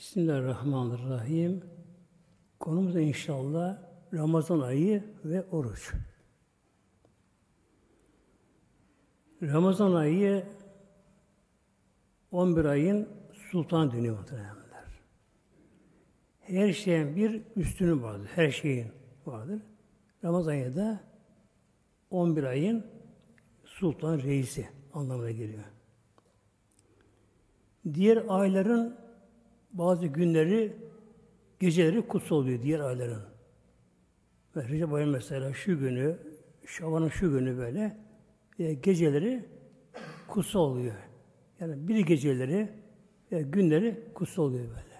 Bismillahirrahmanirrahim. Konumuz inşallah Ramazan ayı ve oruç. Ramazan ayı 11 ayın sultan dönüyor muhtemelenler. Her şeyin bir üstünü vardır. Her şeyin vardır. Ramazan ayı da 11 ayın sultan reisi anlamına geliyor. Diğer ayların bazı günleri, geceleri kutsal oluyor diğer ayların. Recep ayı mesela şu günü, Şaban'ın şu günü böyle e, geceleri kutsal oluyor. Yani bir geceleri e, günleri kutsal oluyor böyle.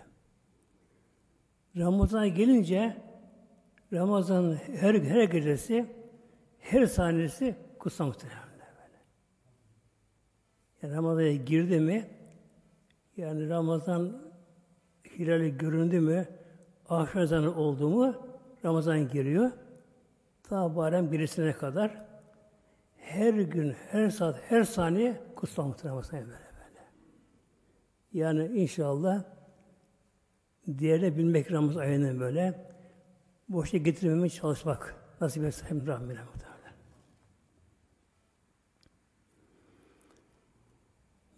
Ramazan gelince Ramazan her her gecesi her saniyesi kutsal muhtemelen böyle. Yani Ramazan'a girdi mi yani Ramazan hilali göründü mü ahir zamanı oldu mu Ramazan giriyor. Ta barem birisine kadar her gün, her saat, her saniye kutsal muhtemelen böyle böyle. Yani inşallah diğerine bilmek Ramazan ayını böyle boşta getirmemeye çalışmak nasip etse hem rahmine muhtemelen.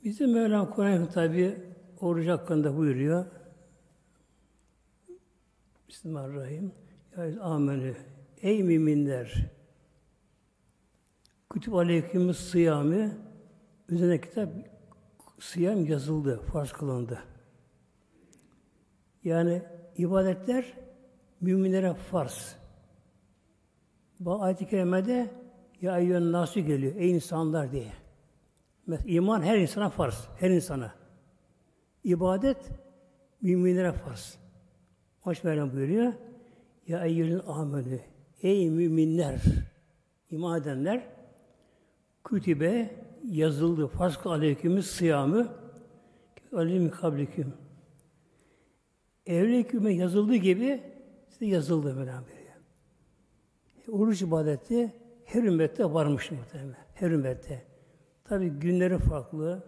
Bizim Mevlam Kur'an tabi oruç hakkında buyuruyor. Bismillahirrahmanirrahim. Ya amenü. Ey müminler! Kütüb aleykümüz sıyamı üzerine kitap sıyam yazıldı, farz kılındı. Yani ibadetler müminlere farz. Bu ayet-i kerimede ya eyyön nasu geliyor, ey insanlar diye. Mesela iman her insana farz, her insana. İbadet müminlere farz. Hoş Mevlam buyuruyor. Ya eyyülün amenü. Ey müminler, iman edenler, kütübe yazıldı. Farz aleykümüz sıyamı aleyhim kabliküm. Evleküme yazıldığı gibi size yazıldı Mevlam buyuruyor. Oruç ibadeti her ümmette varmış muhtemelen. Her ümmette. Tabi günleri farklı,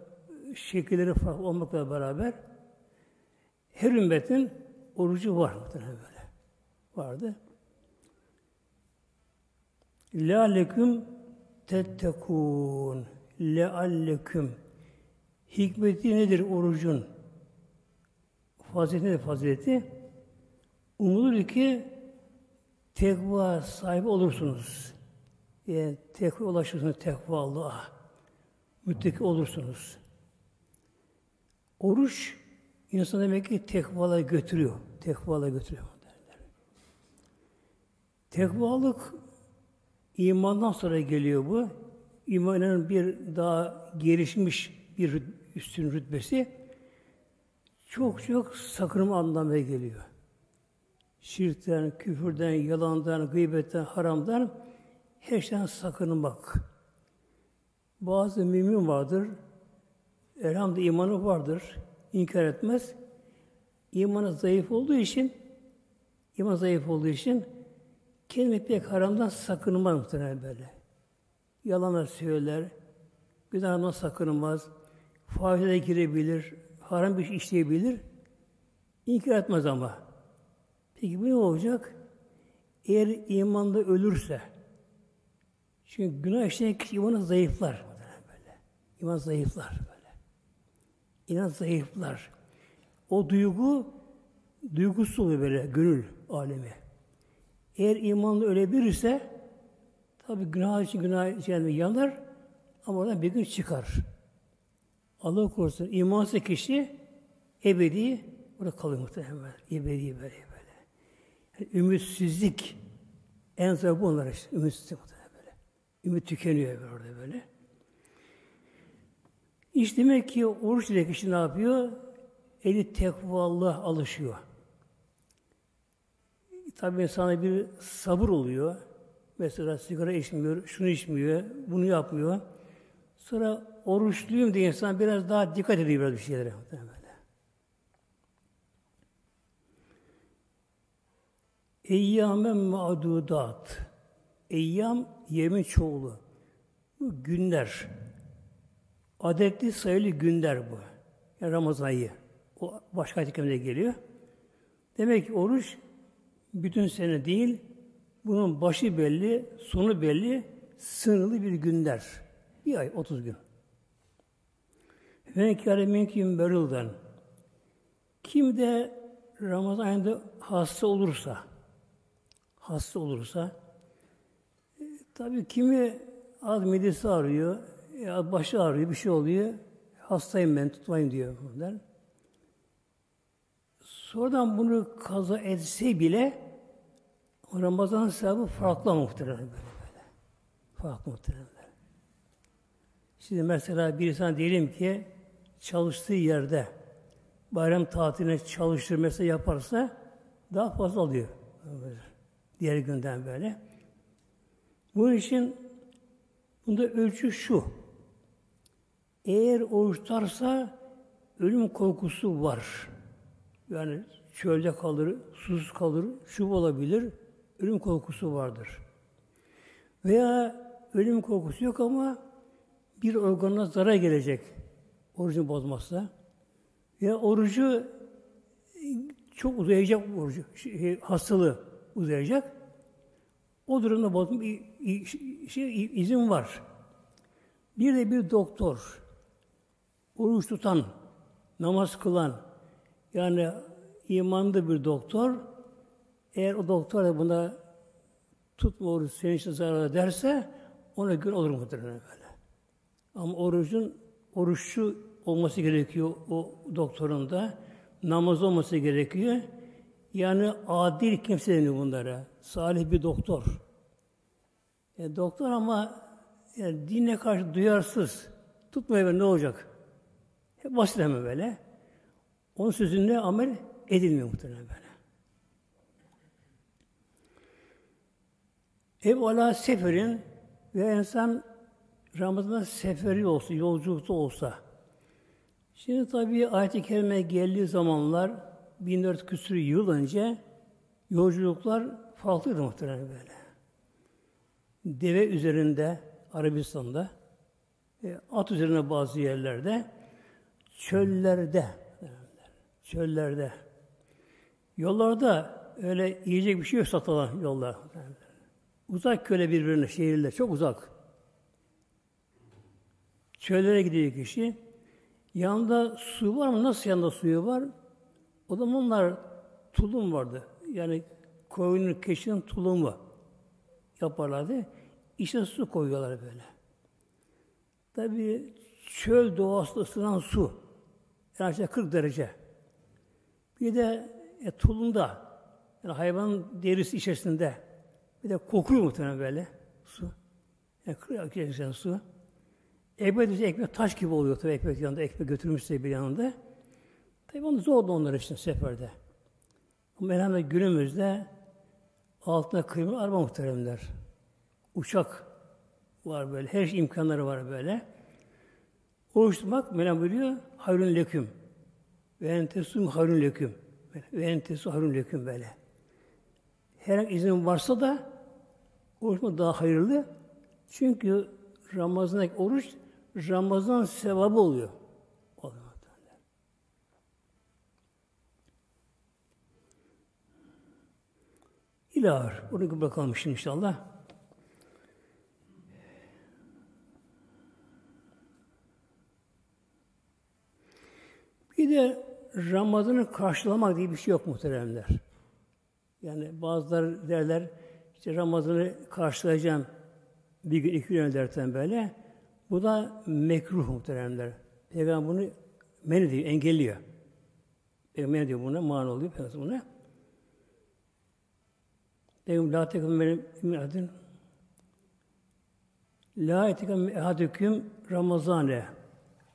şekilleri farklı olmakla beraber her ümmetin orucu var muhtemelen böyle. Vardı. Lealleküm tettekûn. Lealleküm. Hikmeti nedir orucun? Fazileti nedir fazileti? Umulur ki tekva sahibi olursunuz. Yani tekva ulaşırsınız tekva Allah'a. Müttaki olursunuz. Oruç insan demek ki tekvala götürüyor. Tekvala götürüyor. Derler. Tekvalık imandan sonra geliyor bu. İmanın bir daha gelişmiş bir üstün rütbesi çok çok sakınma anlamına geliyor. Şirkten, küfürden, yalandan, gıybetten, haramdan her şeyden sakınmak. Bazı mümin vardır, elhamdülillah imanı vardır, inkar etmez. İmanı zayıf olduğu için, iman zayıf olduğu için kendini pek haramdan sakınmaz muhtemelen böyle. Yalanlar söyler, günahından sakınmaz, fahişe girebilir, haram bir şey işleyebilir, inkar etmez ama. Peki bu ne olacak? Eğer imanda ölürse, çünkü günah işleyen kişi imanı zayıflar. Böyle. İman zayıflar böyle. İnan zayıflar. O duygu duygusu oluyor böyle gönül alemi. Eğer imanlı ölebilirse tabi günah için günah için yanar ama oradan bir gün çıkar. Allah korusun imansız kişi ebedi burada kalıyor muhtemelen. Ebedi böyle böyle. Yani ümitsizlik en zor bu onlar işte. Ümitsizlik muhtemelen böyle. Ümit tükeniyor böyle orada böyle. İşte demek ki oruç ile kişi ne yapıyor? Eli tekvallah alışıyor. Tabi insana bir sabır oluyor. Mesela sigara içmiyor, şunu içmiyor, bunu yapmıyor. Sonra oruçluyum diye insan biraz daha dikkat ediyor biraz bir şeylere. Eyyamen ma'dudat. Eyyam yemin çoğulu. Bu günler. Adetli sayılı günler bu. Yani Ramazan ayı. O başka ayet geliyor. Demek ki oruç bütün sene değil, bunun başı belli, sonu belli, sınırlı bir günler. Bir ay, 30 gün. Ve kâre mümkün beruldan. Kim de Ramazan ayında hasta olursa, hasta olursa, e, tabii kimi az midesi ağrıyor, ya başı ağrıyor, bir şey oluyor, hastayım ben, tutmayın diyor bunlar. Sonradan bunu kaza etse bile Ramazan sevabı farklı muhtemelen böyle böyle. Farklı muhtemelen. Şimdi mesela bir insan diyelim ki çalıştığı yerde bayram tatiline çalışır mesela yaparsa daha fazla alıyor. Diğer günden böyle. Bunun için bunda ölçü şu. Eğer oruç tutarsa ölüm korkusu var. Yani çölde kalır, susuz kalır, şu olabilir, ölüm korkusu vardır. Veya ölüm korkusu yok ama bir organına zarar gelecek orucun bozmazsa. Ya orucu çok uzayacak orucu, şey, hastalığı uzayacak. O durumda bozma şey, izin var. Bir de bir doktor, oruç tutan, namaz kılan, yani imanlı bir doktor, eğer o doktor da buna tutma oruç senin için zarar derse ona göre olur muhtemelen böyle. Ama orucun oruçlu olması gerekiyor o doktorun da. Namaz olması gerekiyor. Yani adil kimse deniyor bunlara. Salih bir doktor. Yani e, doktor ama yani dine karşı duyarsız. Tutmuyor ne olacak? Basit hemen böyle. Onun sözünde amel edilmiyor muhtemelen böyle. Ala seferin ve insan Ramazan'da seferi olsa, yolculukta olsa. Şimdi tabii ayet-i kerime geldiği zamanlar 1400 küsur yıl önce yolculuklar farklıydı muhtemelen böyle. Deve üzerinde Arabistan'da, e, at üzerine bazı yerlerde, çöllerde, çöllerde, yollarda öyle yiyecek bir şey yok satılan yollar. Uzak köle birbirine, şehirler, çok uzak. Çöllere gidiyor kişi. Yanında su var mı? Nasıl yanında suyu var? O zamanlar tulum vardı. Yani koyunun, keçinin tulumu yaparlardı. İşte su koyuyorlar böyle. Tabi çöl doğası ısınan su. Yani işte 40 derece. Bir de e, tulumda yani hayvan derisi içerisinde bir de kokuyor muhtemelen böyle su. Yani 40 derece su. Ekmek ise ekmek taş gibi oluyor tabii ekmek yanında. Ekmek götürmüşse bir yanında. Tabii onu zordu onlar için seferde. Ama elhamdülillah günümüzde altına kıyma araba muhteremler. Uçak var böyle. Her şey imkanları var böyle. Oruç tutmak Mevlam buyuruyor. Hayrun leküm. Ve entesum hayrun leküm. Ve entesu hayrun leküm böyle. Her izin varsa da oruç daha hayırlı. Çünkü Ramazan'daki oruç Ramazan sevabı oluyor. İlah. Bunu bırakalım şimdi inşallah. Bir de Ramazan'ı karşılamak diye bir şey yok muhteremler. Yani bazıları derler, işte Ramazan'ı karşılayacağım bir gün iki gün derken böyle. Bu da mekruh muhteremler. Peygamber bunu men ediyor, engelliyor. Peygamber men ediyor buna, mani oluyor Peygamber buna. Peygamber la tekum benim adın La etikam ehadüküm Ramazane.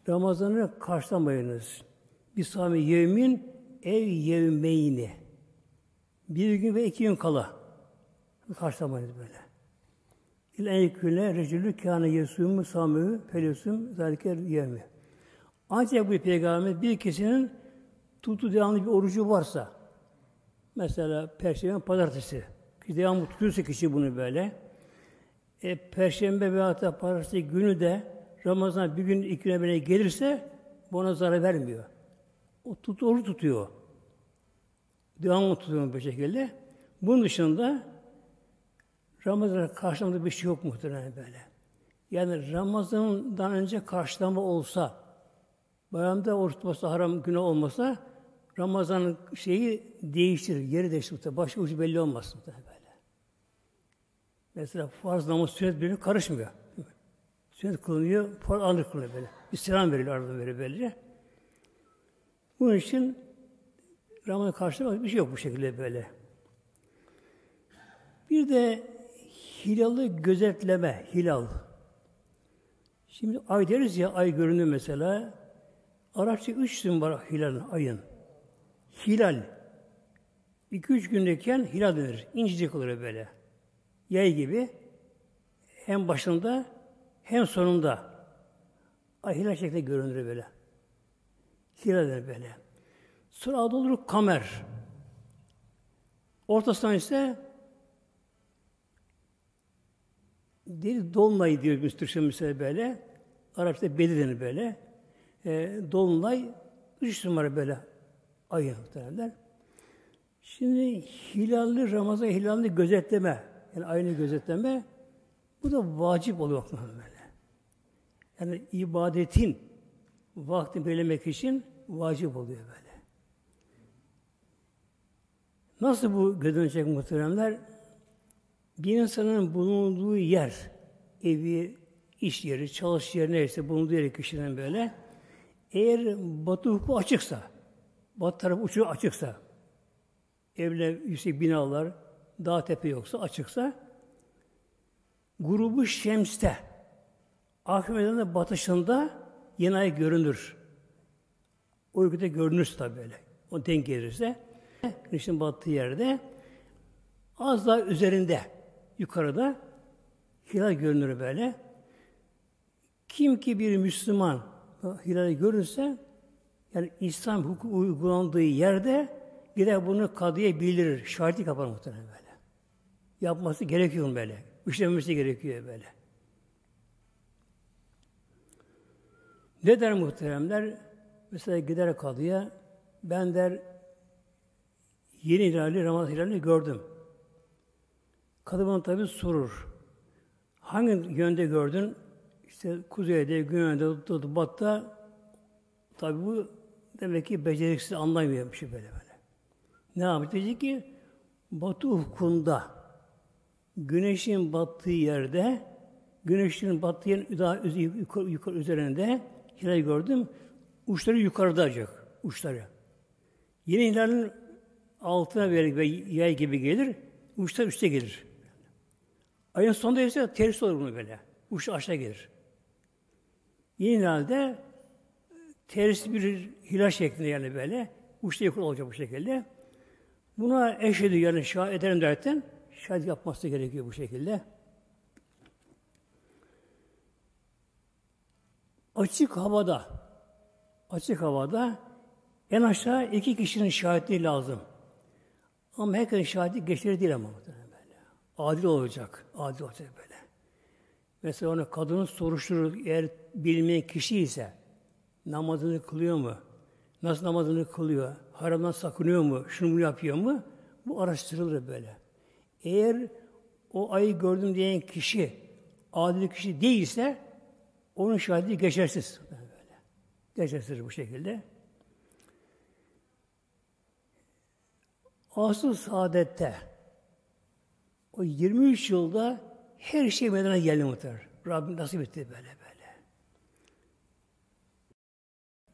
Ramazan'ı karşılamayınız. Bir sami yevmin ev yevmeyni. Bir gün ve iki gün kala. Karşılamayınız böyle. İlâ yekûne recülü kâne yesûmü sâmû felesûm zâlike yevmi. Ancak bu peygamber bir kişinin tutu devamlı bir orucu varsa, mesela perşembe, pazartesi, ki devamlı tutuyorsa kişi bunu böyle, e, perşembe veya da pazartesi günü de Ramazan bir gün iki güne gelirse buna zarar vermiyor. O tut, oruç tutuyor. Devamlı tutuyor bu şekilde. Bunun dışında Ramazan'ın karşılamadığı bir şey yok muhtemelen böyle. Yani Ramazan'dan önce karşılama olsa, bayramda oruç tutması haram günah olmasa, Ramazan'ın şeyi değiştirir, yeri değiştirir. Başka ucu belli olmaz böyle. Mesela farz namaz sünnet birbirine karışmıyor. Sünnet kılınıyor, farz alır kılınıyor böyle. Bir selam veriliyor ardından böyle böylece. Bunun için Ramazan karşılama bir şey yok bu şekilde böyle. Bir de hilalı gözetleme, hilal. Şimdi ay deriz ya, ay görünüyor mesela. Arapça üç isim var hilalın, ayın. Hilal. İki üç gündeyken hilal denir. İncecik olur böyle. Yay gibi. Hem başında hem sonunda. Ay hilal şeklinde görünür böyle. Hilal denir böyle. Sonra adı olur kamer. Ortasından ise Deli dolunay diyor biz Türkçe mesela böyle. Arapçada bedi denir böyle. E, dolunay üç numara böyle ayı muhtemelenler. Şimdi hilalli Ramazan hilalli gözetleme yani aynı gözetleme bu da vacip oluyor böyle. Yani ibadetin vakti belirlemek için vacip oluyor böyle. Nasıl bu gözlenecek muhteremler? bir insanın bulunduğu yer, evi, iş yeri, çalış yeri neyse bulunduğu yeri kişinin böyle, eğer batı hukuku açıksa, batı tarafı uçuyor açıksa, evler, yüksek binalar, dağ tepe yoksa, açıksa, grubu şemste, Ahmet'in batışında yeni ay görünür. O ülkede görünür tabi böyle. O denk gelirse, güneşin battığı yerde, az daha üzerinde, yukarıda hilal görünür böyle. Kim ki bir Müslüman hilali görürse yani İslam hukuku uygulandığı yerde gider bunu kadıya bildirir. Şahitlik yapar muhtemelen böyle. Yapması gerekiyor böyle. İşlemesi gerekiyor böyle. Ne der muhteremler? Mesela gider kadıya ben der yeni hilali Ramazan hilalini gördüm. Kadın tabi sorur. Hangi yönde gördün? İşte kuzeyde, güneyde, batıda tabi bu demek ki beceriksiz anlamıyor bir şey böyle böyle. Ne yapacak? Diyecek ki batı ufkunda güneşin battığı yerde güneşin battığı yerin daha yukarı üzerinde hilal gördüm. Uçları yukarıda acak. Uçları. Yine hilalin altına ve yay gibi gelir. Uçlar üstte gelir. Ayın sonunda ise tersi olur bunu böyle. Uç aşağı gelir. Yeni halde tersi bir hilal şeklinde yani böyle. Uçta yukarı olacak bu şekilde. Buna eşhedü yani şahit ederim derken şahit yapması gerekiyor bu şekilde. Açık havada açık havada en aşağı iki kişinin şahitliği lazım. Ama herkesin şahitliği geçerli değil ama. Adil olacak. Adil olacak böyle. Mesela onu kadının soruşturur eğer bilmeyen kişi ise namazını kılıyor mu? Nasıl namazını kılıyor? Haramdan sakınıyor mu? Şunu mu yapıyor mu? Bu araştırılır böyle. Eğer o ayı gördüm diyen kişi adil kişi değilse onun şahidi geçersiz. Böyle. Geçersiz bu şekilde. Asıl saadette o 23 yılda her şey meydana geldi muhtemelen. Rabbim nasip etti böyle böyle.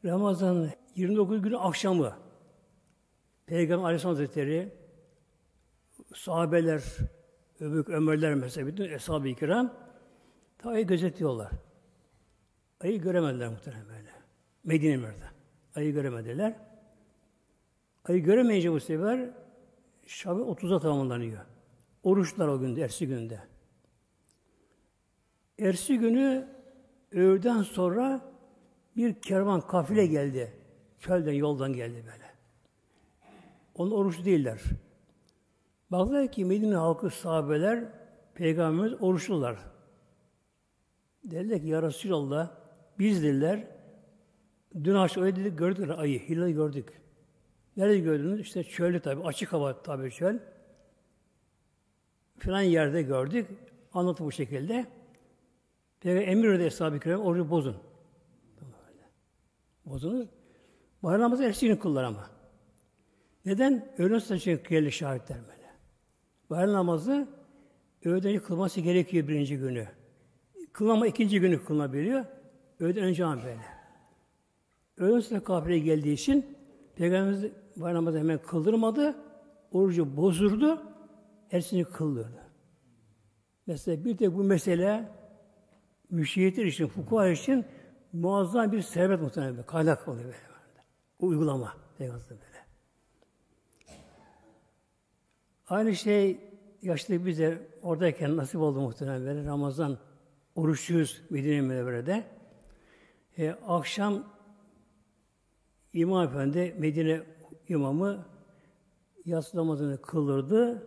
Ramazan 29 günü akşamı Peygamber Aleyhisselam Hazretleri sahabeler, Öbük Ömerler mesela bütün eshab-ı kiram ayı gözetliyorlar. Ayı göremediler muhtemelen böyle. Medine Mür'de. Ayı göremediler. Ayı göremeyince bu sefer Şabi 30'a tamamlanıyor. Oruçlar o günde, ersi günde. Ersi günü öğleden sonra bir kervan kafile geldi. Çölden, yoldan geldi böyle. Onun oruç değiller. Baktılar ki Medine halkı sahabeler Peygamberimiz oruçlular. Dediler ki ya Resulallah biz dediler Dün akşam öyle dedik, gördük ayı, hilali gördük. Nerede gördünüz? İşte çölde tabi, açık hava tabi çöl. Filan yerde gördük. Anlatı bu şekilde. Peygamber emir ödedi Eshab-ı Kiram, orucu bozun. Bozunuz. Bayram namazı ertesi gün kıllar ama. Neden? Öğlen saçı kıyarlı şahitler böyle. Bayram namazı öğleden kılması gerekiyor birinci günü. Kılama ikinci günü kılınabiliyor. Öğleden önce an böyle. Öğlen saçı kafire geldiği için Peygamberimiz bayram namazı hemen kıldırmadı. Orucu bozurdu. Ersini kıldırdı. Mesela bir tek bu mesele müşehitler için, fukuha için muazzam bir servet muhtemelen kaynak oluyor böyle. O uygulama Peygamber böyle. Aynı şey yaşlı bize oradayken nasip oldu muhtemelen böyle. Ramazan oruçluyuz Medine Münevvere'de. E, akşam İmam Efendi Medine imamı yatsı namazını kıldırdı.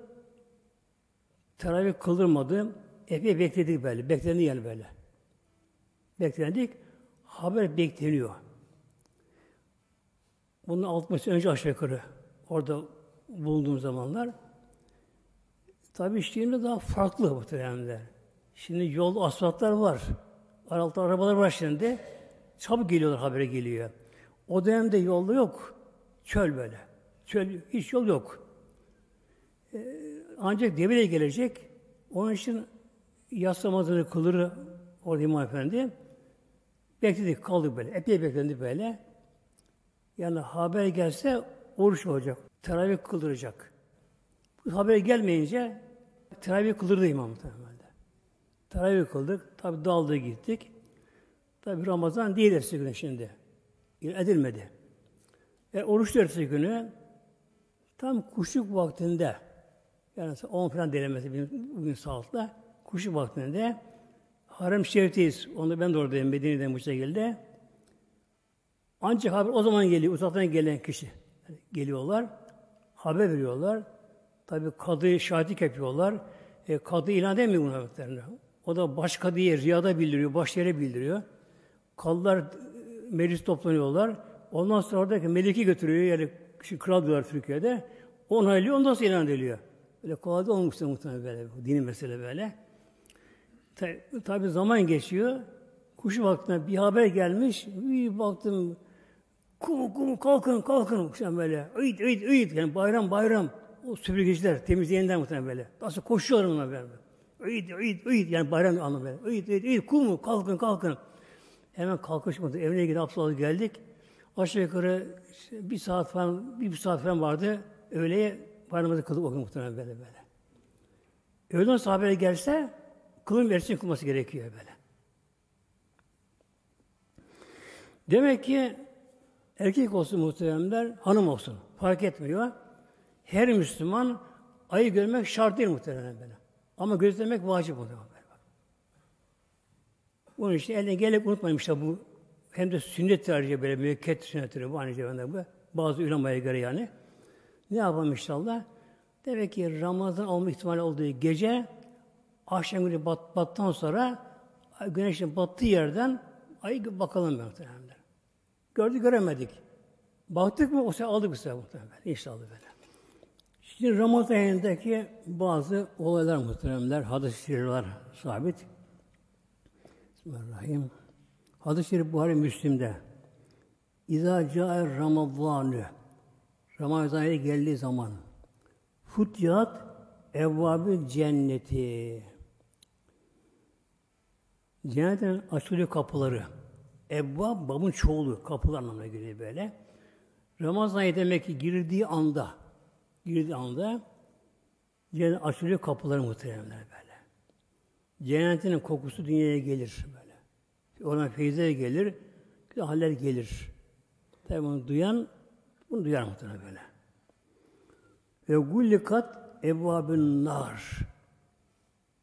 Teravih kıldırmadı. Epey bekledik böyle. Beklendi yani böyle. Beklendik. Haber bekleniyor. Bunun 60 önce aşağı yukarı orada bulunduğum zamanlar. Tabii şimdi daha farklı bu muhteremler. Şimdi yol asfaltlar var. Araltı arabalar var şimdi. Çabuk geliyorlar habere geliyor. O dönemde yolda yok. Çöl böyle. Çöl, hiç yol yok. Ee, ancak devire gelecek. Onun için yas namazını kılır orada İmam Efendi. Bekledik, kaldık böyle. Epey beklendi böyle. Yani haber gelse oruç olacak. Teravih kıldıracak. Bu haber gelmeyince teravih kıldırdı imam muhtemelen. Teravih kıldık. Tabi daldı gittik. Tabi Ramazan değil ertesi günü şimdi. Edilmedi. E, oruç ertesi günü tam kuşluk vaktinde yani 10 falan denemesi bugün saatle kuşluk vaktinde Harem Şerif'teyiz. Onu ben de oradayım Medine'den bu şekilde. Ancak haber o zaman geliyor. Uzaktan gelen kişi. geliyorlar. Haber veriyorlar. Tabi kadı şahitlik yapıyorlar. E, kadı ilan edemiyor bunlar. O da baş kadıya riyada bildiriyor, baş yere bildiriyor. Kadılar meclis toplanıyorlar. Ondan sonra oradaki meleki götürüyor. Yani şimdi kral diyorlar Türkiye'de. Onaylıyor, ondan sonra ilan ediliyor. Böyle kolay da olmuştur muhtemelen böyle. Dini mesele böyle. Tabi, tabi zaman geçiyor. Kuşu vaktinde bir haber gelmiş. Bir baktım kum kum kalkın kalkın işte böyle. Öğüt öğüt öğüt yani bayram bayram. O süpürgeciler temizleyenler muhtemelen böyle. Nasıl koşuyorlar onlar böyle. Öğüt öğüt öğüt yani bayram anlamı böyle. Öğüt öğüt öğüt kum kalkın kalkın. Hemen kalkışmadı. Evine gidip abdest geldik. Aşağı yukarı bir saat falan, bir, bir saat falan vardı. Öğleye bayramımızı kıldık o gün muhtemelen böyle böyle. Öğleden sonra habere gelse kılın versin kılması gerekiyor böyle. Demek ki erkek olsun muhteremler, hanım olsun. Fark etmiyor. Her Müslüman ayı görmek şart değil muhteremler böyle. Ama gözlemek vacip oluyor. Bunun için eline gelip unutmayın işte bu hem de sünnet tarihi böyle müekket sünnetleri bu aynı zamanda bu. Bazı ulemaya göre yani. Ne yapalım inşallah? Demek ki Ramazan olma ihtimali olduğu gece akşam günü bat, battan sonra güneşin battığı yerden ayı bakalım muhtemelen. Gördük göremedik. Baktık mı o sefer aldık bu sefer muhtemelen. İnşallah böyle. Şimdi Ramazan ayındaki bazı olaylar muhteremler, hadis-i sabit. Bismillahirrahmanirrahim. Hadis-i şerif Buhari Müslim'de. İzâ câe Ramazânü Ramazan ayı geldiği zaman Futyat evvabı cenneti Cennetin açılıyor kapıları. Evvab, babın çoğulu. Kapılar anlamına geliyor böyle. Ramazan ayı demek ki girdiği anda girdiği anda cennet açılıyor kapıları muhteremler böyle. Cennetin kokusu dünyaya gelir böyle. Ona feyizler gelir, haller gelir. Tabi bunu duyan, bunu duyar muhtemelen böyle. Ve gullikat evvabün nar.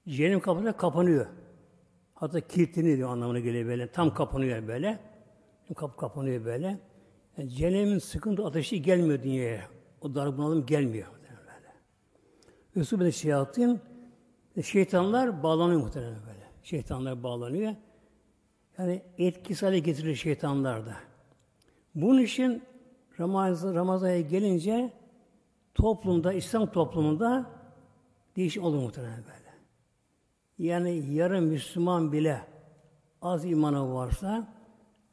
Cehennem kapıları kapanıyor. Hatta kilitleniyor diyor anlamına geliyor böyle. Tam kapanıyor böyle. Kapı kapanıyor böyle. Yani cehennemin sıkıntı ateşi gelmiyor dünyaya. O dar bunalım gelmiyor. Böyle. Resul böyle şeyatın şeytanlar bağlanıyor muhtemelen böyle. Şeytanlar bağlanıyor. Yani etkisiz hale getirir şeytanlar da. Bunun için Ramazan, Ramazan'a gelince toplumda, İslam toplumunda değişik olur muhtemelen böyle. Yani yarın Müslüman bile az imanı varsa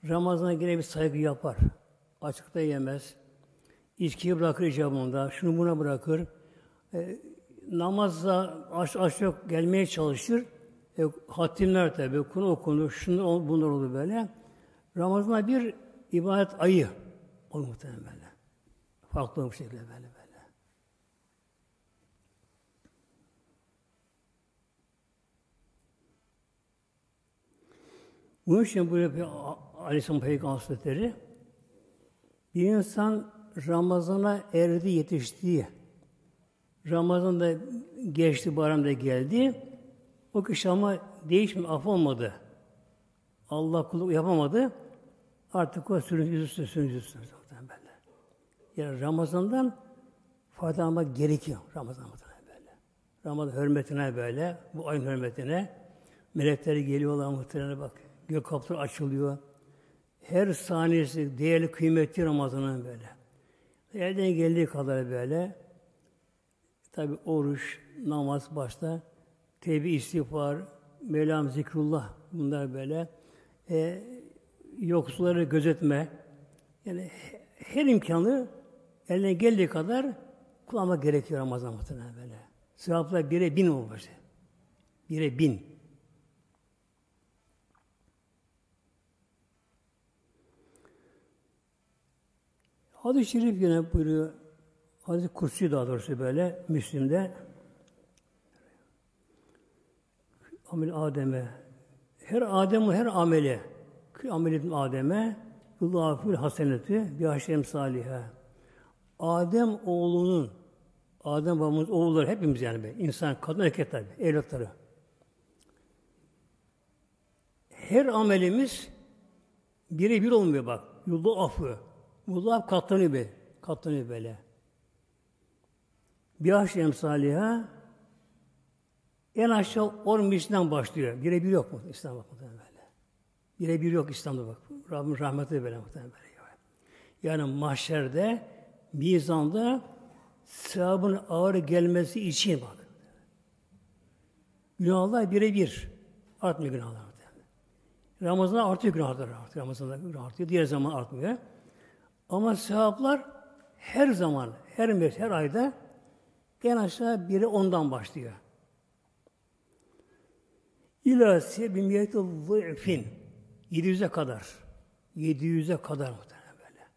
Ramazan'a gene bir saygı yapar. Açıkta yemez. İçkiyi bırakır icabında. Şunu buna bırakır. E, namazda aç, aç yok gelmeye çalışır. E, hatimler tabi, konu okunur, şunlar bunlar olur böyle. Ramazan'a bir ibadet ayı olur muhtemelen böyle. Farklı bir şekilde böyle böyle. Bunun için buyuruyor Aleyhisselam Peygamber Hazretleri bir insan Ramazan'a erdi yetiştiği Ramazan'da geçti, bayramda geldi. O kişi ama değişme, af olmadı. Allah kulluk yapamadı. Artık o sürün yüzüstü, sürün yüzüstü. Böyle. Yani Ramazan'dan faydalanmak gerekiyor. Ramazan böyle. Ramazan hürmetine böyle, bu ayın hürmetine melekler geliyorlar muhtemelen bak. Gök kapıları açılıyor. Her saniyesi değerli, kıymetli Ramazan'ın böyle. Elden geldiği kadar böyle. Tabi oruç, namaz başta. Tevbe istiğfar, Mevlam zikrullah bunlar böyle. E, yoksulları gözetme. Yani her imkanı eline geldiği kadar kullanmak gerekiyor Ramazan muhtemelen böyle. Sevaplar bire bin olmuş. Bire bin. Hadis-i Şerif yine buyuruyor, Hadis-i Kutsi daha doğrusu böyle, Müslim'de amel Adem'e her Adem her ameli ameli Adem'e Allahül haseneti bi haşem salihe. Adem oğlunun Adem babamız oğulları hepimiz yani be. insan, kadın, erkek tabi, evlatları. Her amelimiz birebir olmuyor bak. Yullu affı. Yullu katlanıyor be. Katlanıyor böyle. Bir aşk emsaliha en aşağı 10 mislinden başlıyor. Birebir yok mu İslam bakımından böyle. Birebir yok İslam'da bak. Rabbim rahmeti böyle muhtemelen böyle. Yani mahşerde, mizanda sevabın ağır gelmesi için bak. Günahlar birebir. Artmıyor günahlar. Ramazan'da artıyor günahlar artıyor. Ramazan'da artıyor. Diğer zaman artmıyor. Ama sevaplar her zaman, her mes, her ayda en aşağı biri ondan başlıyor. İlâ sebimiyeti zı'fin. 700'e kadar. 700'e kadar muhtemelen böyle.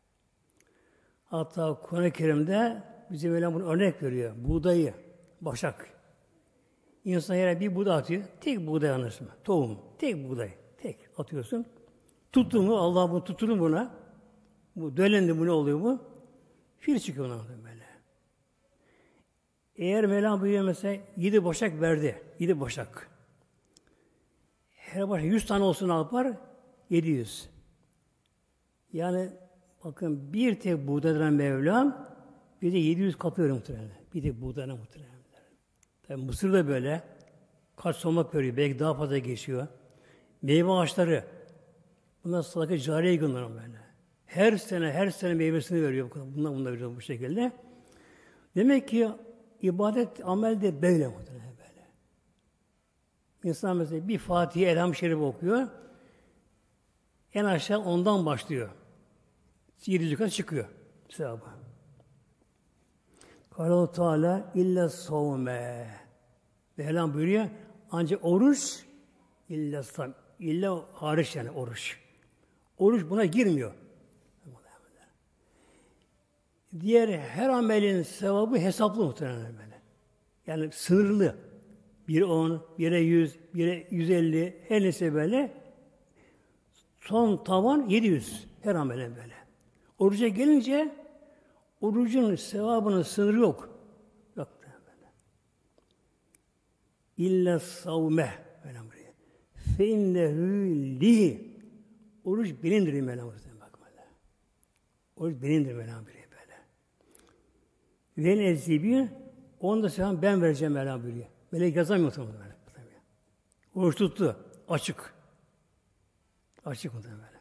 Hatta Kur'an-ı Kerim'de bize böyle bunu örnek veriyor. Buğdayı, başak. İnsan yere bir buğday atıyor. Tek buğday anırsın. Tohum. Tek buğday. Tek atıyorsun. Tuttun mu Allah bunu tutturun buna. Bu dölendi bu ne oluyor bu? Fil çıkıyor ona böyle. Eğer Mevlam buyuruyor mesela yedi boşak verdi. Yedi boşak. Her başa yüz tane olsun ne yapar? Yedi yüz. Yani bakın bir tek buğdaydan Mevlam yedi yüz kapıyor muhtemelen. Bir tek buğdaydan muhtemelen. Tabi Mısır'da böyle kaç somak veriyor. Belki daha fazla geçiyor. Meyve ağaçları bunlar sadaka cariye günler böyle. Her sene her sene meyvesini veriyor. Bunlar bunlar veriyor bu şekilde. Demek ki ibadet amel de böyle muhtemelen. İnsan mesela bir Fatih'e Elham Şerif okuyor. En aşağı ondan başlıyor. Yedi kat çıkıyor sevabı. Kâlallahu Teala illa savme. Mevlam buyuruyor. Ancak oruç illa sam. İlla hariç yani oruç. Oruç buna girmiyor. Diğer her amelin sevabı hesaplı muhtemelen böyle. Yani sınırlı. Biri on, bire yüz, bire yüz elli, her neyse böyle. Son tavan yedi yüz. Her amelen böyle. Oruca gelince orucun sevabının sınırı yok. Yok böyle. İlla savme. Böyle. Fe innehu li. Oruç bilindir Mevlam bak böyle. Oruç bilindir Mevlam böyle. Ve nezibi onu da sevabını ben vereceğim Mevlam buyuruyor. Melek yazamıyor muhtemelen böyle. Oruç tuttu. Açık. Açık muhtemelen böyle.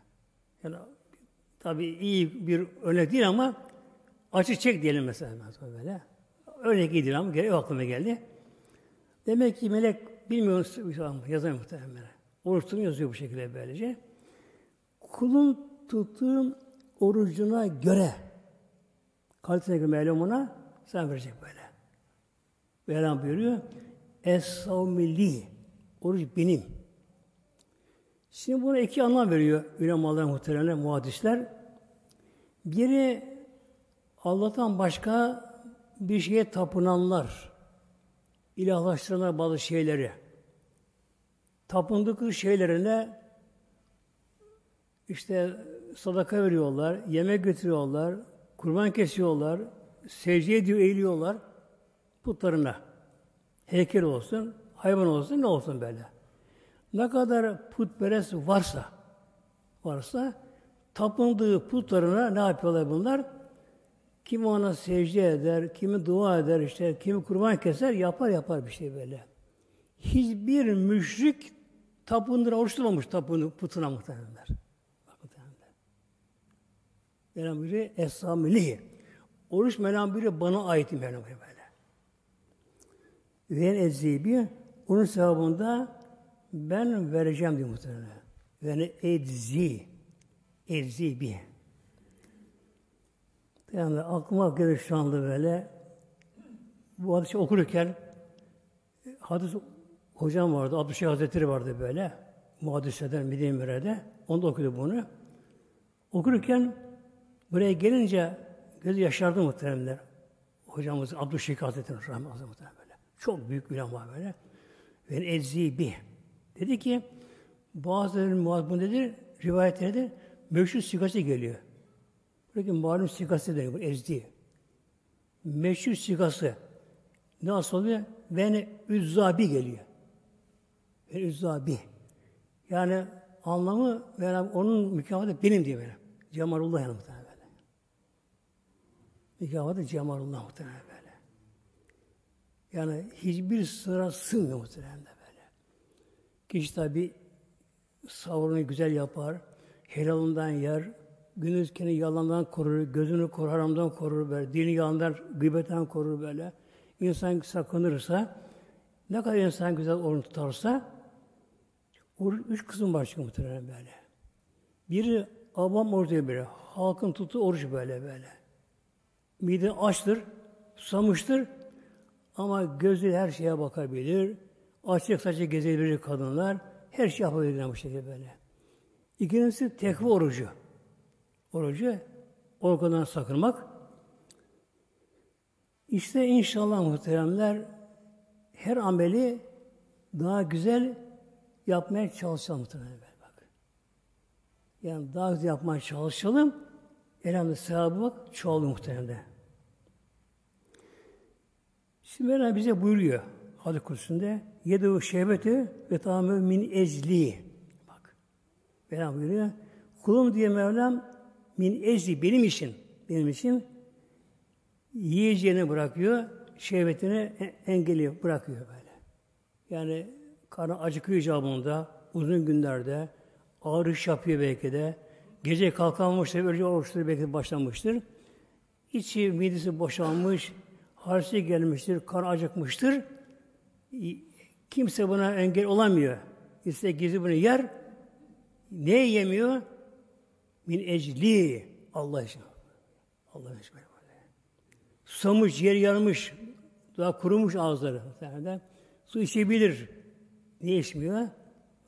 Yani tabii iyi bir örnek değil ama açık çek diyelim mesela böyle. Örnek iyi değil ama gene aklıma geldi. Demek ki melek bilmiyorum yazamıyor muhtemelen. Oruç yazıyor bu şekilde böylece. Kulun tuttuğun orucuna göre kalitesine göre Mevlam ona sen verecek böyle. Mevlam buyuruyor. Es-savmili. Oruç benim. Şimdi buna iki anlam veriyor ulemalar muhteremler, muhaddisler. Biri Allah'tan başka bir şeye tapınanlar, ilahlaştıranlar bazı şeyleri. Tapındıkları şeylerine işte sadaka veriyorlar, yemek götürüyorlar, kurban kesiyorlar, secde ediyor, eğiliyorlar putlarına. Heykel olsun, hayvan olsun, ne olsun böyle. Ne kadar putperest varsa, varsa tapındığı putlarına ne yapıyorlar bunlar? Kimi ona secde eder, kimi dua eder, işte kimi kurban keser, yapar yapar bir şey böyle. Hiçbir müşrik tapındıra oruç tapını, putuna muhtemelenler. Mevlam buyuruyor, Essamili. Oruç buyuruyor, bana ait Mevlam buyuruyor böyle. Ve ezzibi, onun sevabında ben vereceğim diyor muhtemelen. Yani edzi, edzi bi. Yani aklıma gelir şu anda böyle, bu hadisi okurken, hadis hocam vardı, Abdüşşah Hazretleri vardı böyle, muhaddiseden Medine onda okudu bunu. Okurken buraya gelince gözü yaşardı muhteremler. Hocamız Abdüşşehir Hazretleri Rahmet muhterem böyle. Çok büyük bir ama böyle. Ve ezzi bi. Dedi ki bazılarının muhabbı nedir? Rivayetlerde meşhur sigası geliyor. Buradaki malum sigası deniyor. Bu ezdi. Meşhur sigası. Nasıl oluyor? Ve üzzabi geliyor. Ve üzzabi. Yani anlamı yani onun mükafatı benim diye böyle. Cemalullah muhtemelen böyle. Mükafatı Cemalullah muhtemelen böyle. Yani hiçbir sıra sığmıyor muhtemelen Kişi tabi savurunu güzel yapar, helalından yer, gündüz kendi yalandan korur, gözünü korur, haramdan korur böyle, dini yalandan, gıybetten korur böyle. İnsan sakınırsa, ne kadar insan güzel oruç tutarsa, oruç üç kısım var çünkü muhtemelen böyle. Biri avam oruç böyle, halkın tuttuğu oruç böyle böyle. Mide açtır, susamıştır ama gözü her şeye bakabilir, Açık saçık gezebilecek kadınlar her şey yapabilirler bu şekilde böyle. İkincisi tekva orucu. Orucu organdan sakınmak. İşte inşallah muhteremler her ameli daha güzel yapmaya çalışalım muhtemelen. Bak. Yani daha güzel yapmaya çalışalım. Elhamdülillah sevabı bak çoğalır muhtemelen. Şimdi Mevlam bize buyuruyor hadis kursunda yedu şehbeti ve tamamı min ecli. Bak. Mevlam buyuruyor. Kulum diye Mevlam min ecli benim için benim için yiyeceğini bırakıyor, şehvetini engelliyor, bırakıyor böyle. Yani karnı acıkıyor icabında, uzun günlerde, ağır iş yapıyor belki de, gece kalkamamıştır, önce oruçları belki başlamıştır. İçi, midesi boşalmış, harsi gelmiştir, kan acıkmıştır. Kimse buna engel olamıyor. İşte gizli bunu yer. Ne yemiyor? Min ecli. Allah için. Allah için. Susamış, yer yanmış, daha kurumuş ağızları. Muhtemelen. Su içebilir. Ne içmiyor?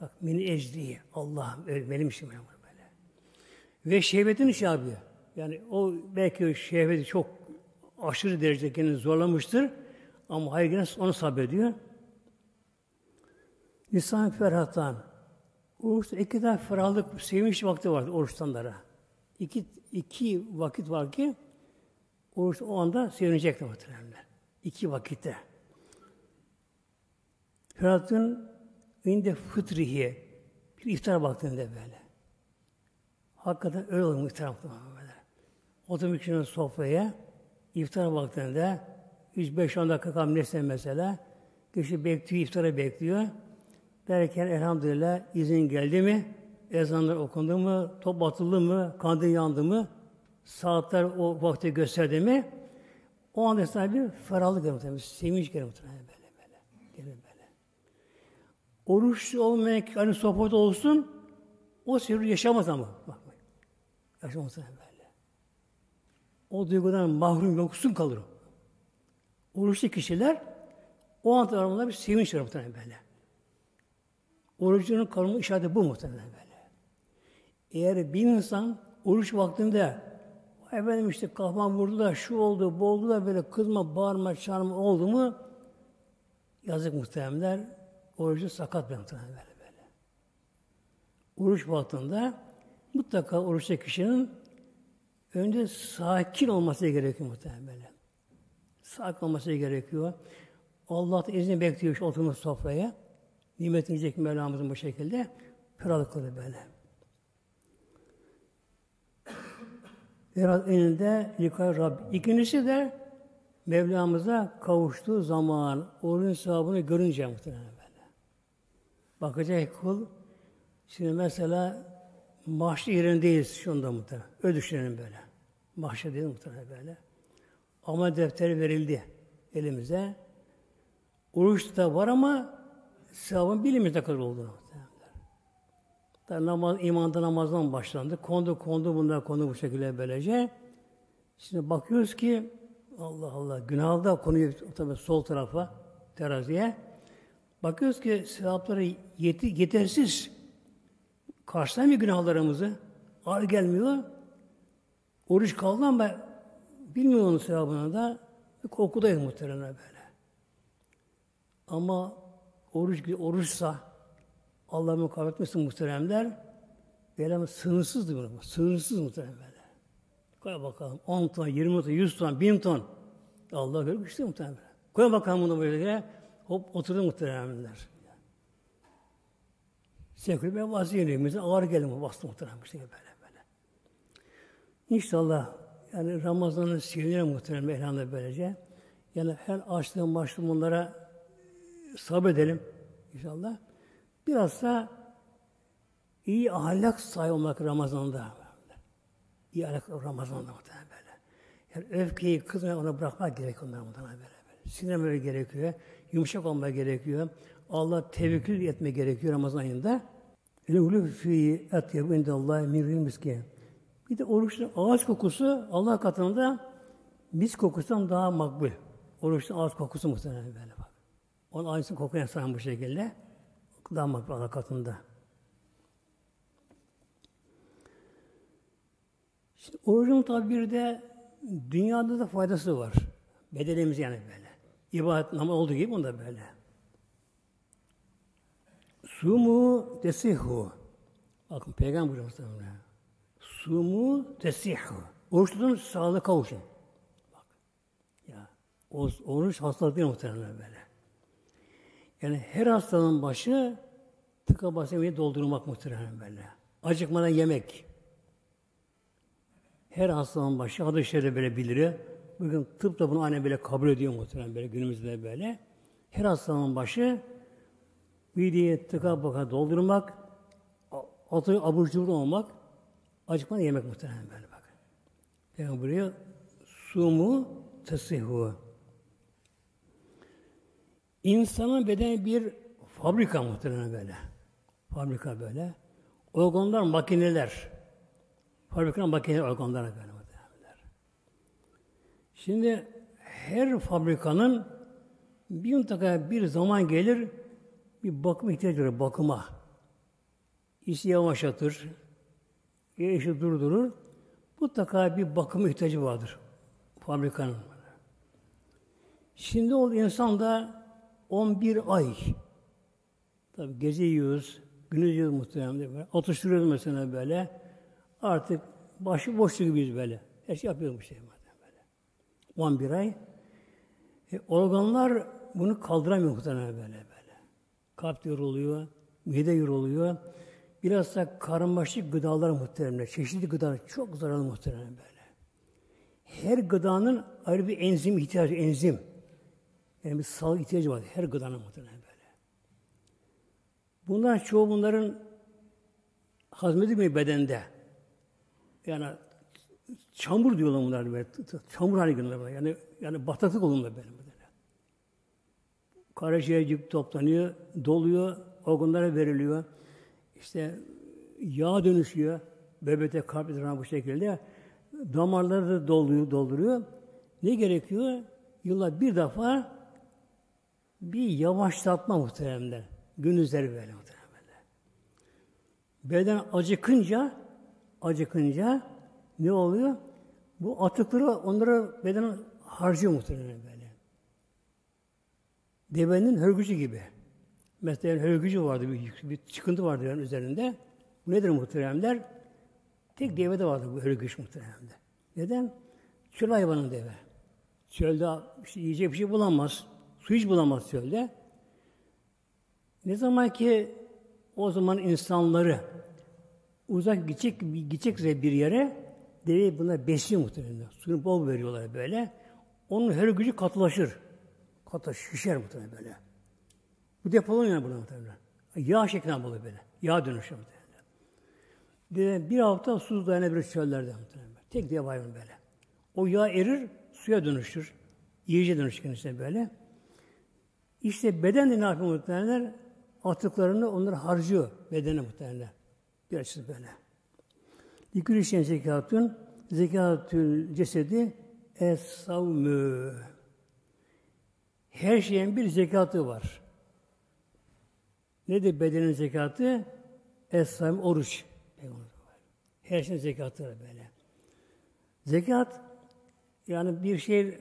Bak min ecli. Allah benim işim böyle. Ve şehvetin iş yapıyor. Yani o belki şehveti çok aşırı derecede kendini zorlamıştır. Ama hayır onu sabrediyor. Lisan ferhatan. Oruçta iki tane ferahlık, sevinç vakti vardı oruçtanlara. İki, iki vakit var ki oruç o anda sevinecekler muhtemelen. İki vakitte. Ferhatın inde fıtrihi bir iftar vaktinde böyle. Hakikaten öyle olur iftar vaktinde böyle. Oturmuş sofraya iftar vaktinde 3-5-10 dakika kalmışsa mesela kişi bekliyor, iftara bekliyor. Derken elhamdülillah izin geldi mi ezanlar okundu mu, top atıldı mı, kandil yandı mı, saatler o vakti gösterdi mi, o anda sana bir ferahlık gelir muhtemelen, sevinç gelir muhtemelen böyle böyle. Gelir böyle. Oruç olmayan hani sohbet olsun, o sürü yaşamaz ama. Bak, bak. Yaşamaz böyle. O duygudan mahrum yoksun kalır o. Oruçlu kişiler o anda bir sevinç var muhtemelen böyle. Orucunun kalma işareti bu muhtemelen böyle. Eğer bir insan oruç vaktinde efendim işte kafam vurdu da şu oldu, bu oldu da böyle kızma, bağırma, çağırma oldu mu yazık muhtemelenler orucu sakat bir muhtemelen böyle böyle. Oruç vaktinde mutlaka oruçta kişinin önce sakin olması gerekiyor muhtemelen böyle. Sakin olması gerekiyor. Allah da izni bekliyor şu oturmuş sofraya. Nimet yiyecek Mevlamızın bu şekilde. Ferahlık kılıyor böyle. Biraz eninde likay Rabbi. İkincisi de Mevlamıza kavuştuğu zaman orucun sevabını görünce muhtemelen böyle. Bakacak kul şimdi mesela mahşer yerindeyiz şu anda muhtemelen. Öyle düşünelim böyle. Mahşer değil muhtemelen böyle. Ama defteri verildi elimize. Oruç da var ama sevabın bilimizde kadar oldu. Tabi namaz, imanda namazdan başlandı. Kondu kondu bunlar kondu bu şekilde böylece. Şimdi bakıyoruz ki Allah Allah günah da konuyu tabi sol tarafa teraziye. Bakıyoruz ki sevapları yeti, yetersiz. Karşılamıyor günahlarımızı. Ağır gelmiyor. Oruç kaldı ama bilmiyor onun sevabını da. Bir korkudayız muhtemelen böyle. Ama oruç oruçsa Allah mukavvet etmesin muhteremler. Böyle sınırsızdır bu. Sınırsız muhterem. Koy bakalım 10 ton, 20 ton, 100 ton, 1000 ton. Allah göre güçlü muhterem. Koy bakalım bunu böyle. Hop oturdu muhteremler. Sekül ben vaziyeliyim. Ağır geldim bastı muhterem. Böyle böyle. İnşallah yani Ramazan'ın sinirine muhterem elhamdülillah böylece. Yani her açlığın başlığın bunlara sabredelim inşallah. Biraz da iyi ahlak sahibi olmak Ramazan'da. İyi ahlak Ramazan'da muhtemelen böyle. Yani öfkeyi, kızmayı ona bırakmak gerekiyor onlara muhtemelen böyle. böyle. Sinirlenmeye gerekiyor. Yumuşak olmak gerekiyor. Allah tevekkül etme gerekiyor Ramazan ayında. Lühlü fi etyebu indallah min miski. Bir de oruçlu ağaç kokusu Allah katında mis kokusundan daha makbul. Oruçlu ağaç kokusu muhtemelen böyle bak. Onun aynısını kokuyan insan bu şekilde. Daha makbul Allah katında. Şimdi orucun tabi bir de dünyada da faydası var. Bedenimiz yani böyle. İbadet namaz olduğu gibi onda böyle. Sumu tesihu. Bakın Peygamber buyuruyor Sumu tesihu. Oruç tutun sağlığı kavuşun. Bak. Ya, oruç hastalık değil muhtemelen böyle. Yani her hastanın başı tıka basa doldurmak muhtemelen böyle. Acıkmadan yemek. Her hastanın başı adı şeride böyle bilir. Bugün tıp da bunu anne böyle kabul ediyor muhtemelen böyle günümüzde böyle. Her hastanın başı mideyi tıka baka doldurmak, atı abur cubur olmak, acıkmadan yemek muhtemelen böyle bak. Yani buraya sumu tesihu. İnsanın bedeni bir fabrika muhtemelen böyle. Fabrika böyle. Organlar makineler. Fabrikanın makineler organlar böyle muhtemelen. Şimdi her fabrikanın bir mutlaka bir zaman gelir bir bakım ihtiyacı var, bakıma. İşi yavaşlatır, işi durdurur. Mutlaka bir bakım ihtiyacı vardır fabrikanın. Şimdi o insan da 11 ay. Tabi gece yiyoruz, gündüz yiyoruz muhtemelen. Atıştırıyoruz mesela böyle. Artık başı boşlu gibiyiz böyle. Her şey yapıyoruz bu şey böyle. 11 ay. E, organlar bunu kaldıramıyor muhtemelen böyle. Kalp yoruluyor, mide yoruluyor. Biraz da karmaşık gıdalar muhtemelen. Çeşitli gıdalar çok zararlı muhtemelen böyle. Her gıdanın ayrı bir enzim ihtiyacı, enzim. Yani bir sağlık ihtiyacı var. Her gıdanın muhtemelen böyle. Bunlar çoğu bunların hazmedilmiyor bedende. Yani çamur diyorlar bunlar böyle. Çamur haline geliyorlar. Yani yani bataklık olunlar böyle. Karaciğer toplanıyor, doluyor, organlara veriliyor. İşte yağ dönüşüyor. Bebete kalp bu şekilde. Damarları da doluyor, dolduruyor. Ne gerekiyor? Yıllar bir defa bir yavaşlatma muhteremler. Gündüzleri böyle muhteremler. Beden acıkınca acıkınca ne oluyor? Bu atıkları onlara beden harcıyor muhtemelen böyle. Devenin hörgücü gibi. Mesela hörgücü vardı, bir, bir çıkıntı vardı yani üzerinde. Bu nedir muhteremler? Tek devede vardı bu hörgüç muhteremde. Neden? Çöl hayvanın deve. Çölde işte yiyecek bir şey bulamaz. Su hiç bulamaz çölde. Ne zaman ki o zaman insanları uzak gidecek, gidecekse bir yere deveyi buna besliyor muhtemelen. Suyunu bol veriyorlar böyle. Onun her gücü katılaşır. Katılaşır, şişer muhtemelen böyle. Bu depolanıyor buna muhtemelen. Yağ şeklinde buluyor böyle. Yağ dönüşüyor muhtemelen. Deve bir hafta susuz dayanabilir çöllerde muhtemelen. Tek deve hayvan böyle. O yağ erir, suya dönüşür. Yiyece dönüşür kendisine böyle. İşte beden de ne yapıyor muhtemelen? Atıklarını onları harcıyor bedene muhtemelen. Bir açısı böyle. Likül işleyen zekatın zekatül cesedi es-savmü. Her şeyin bir zekatı var. Nedir bedenin zekatı? Es-savmü oruç. Her şeyin zekatı var böyle. Zekat yani bir şey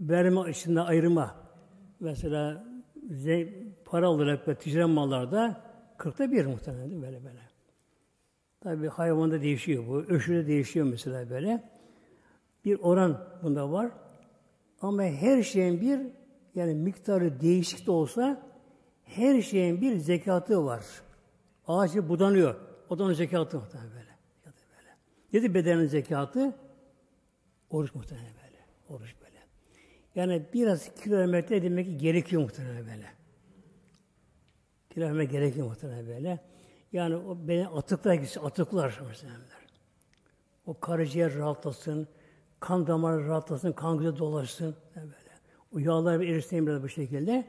verme içinde ayırma. Mesela para olarak ve ticaret mallarda kırkta bir muhtemelen böyle böyle. Tabi hayvanda değişiyor bu. Öşürde değişiyor mesela böyle. Bir oran bunda var. Ama her şeyin bir yani miktarı değişik de olsa her şeyin bir zekatı var. Ağacı budanıyor. O da onun zekatı muhtemelen böyle. böyle. Nedir bedenin zekatı? Oruç muhtemelen böyle. Oruç böyle. Yani biraz kilometre edilmek gerekiyor muhtemelen böyle. Kilometre gerekiyor muhtemelen böyle. Yani o beni atıklar gitsin, atıklar mesela. O karaciğer rahatlasın, kan damarı rahatlasın, kan güzel dolaşsın. Yani böyle. O yağlar erisin biraz bu şekilde.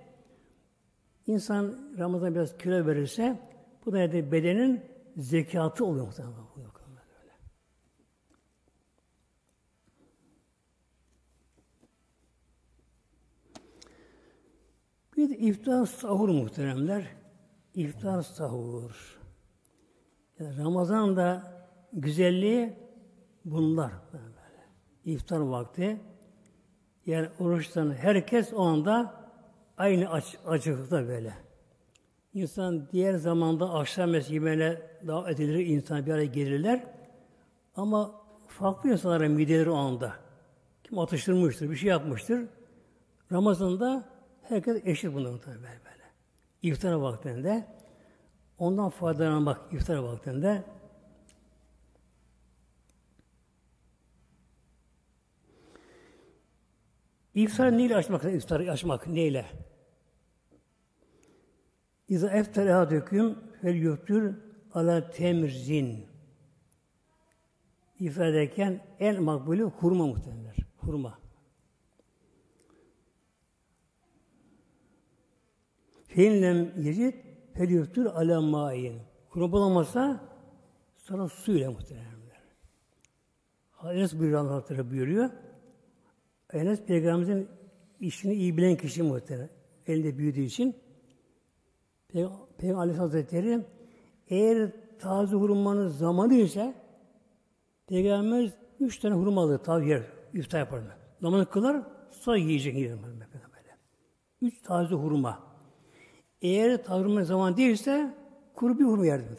İnsan Ramazan biraz kilo verirse bu da yani bedenin zekatı oluyor. Bir de iftar sahur muhteremler. İftar sahur. Yani Ramazan'da güzelliği bunlar. Böyle. İftar vakti. Yani oruçtan herkes o anda aynı aç, açıklıkta böyle. İnsan diğer zamanda akşam yemeğine davet edilir, insan bir araya gelirler. Ama farklı insanların mideleri o anda. Kim atıştırmıştır, bir şey yapmıştır. Ramazan'da herkes eşit bundan böyle böyle. İftara vaktinde Ondan faydalanmak iftar vaktinde İftar neyle açmak? İftar açmak neyle? İza eftar ehadüküm fel yuhtür ala temrzin. İftar ederken en makbulü hurma muhtemelenler. Hurma. Feinlem yecid Feliyüftür ala ma'in. Kuru bulamazsa sonra suyla muhteremler. Enes buyuruyor Allah buyuruyor. Enes Peygamberimizin işini iyi bilen kişi muhterem. Elinde büyüdüğü için. Peygamber, Aleyhisselatü Hazretleri eğer taze hurmanın zamanı ise Peygamber üç tane hurma alır, taze yer, iftar yapar. Namazı kılar, sonra yiyecek böyle. Üç taze hurma. Eğer tavrımın zaman değilse kuru bir hurma yerdim.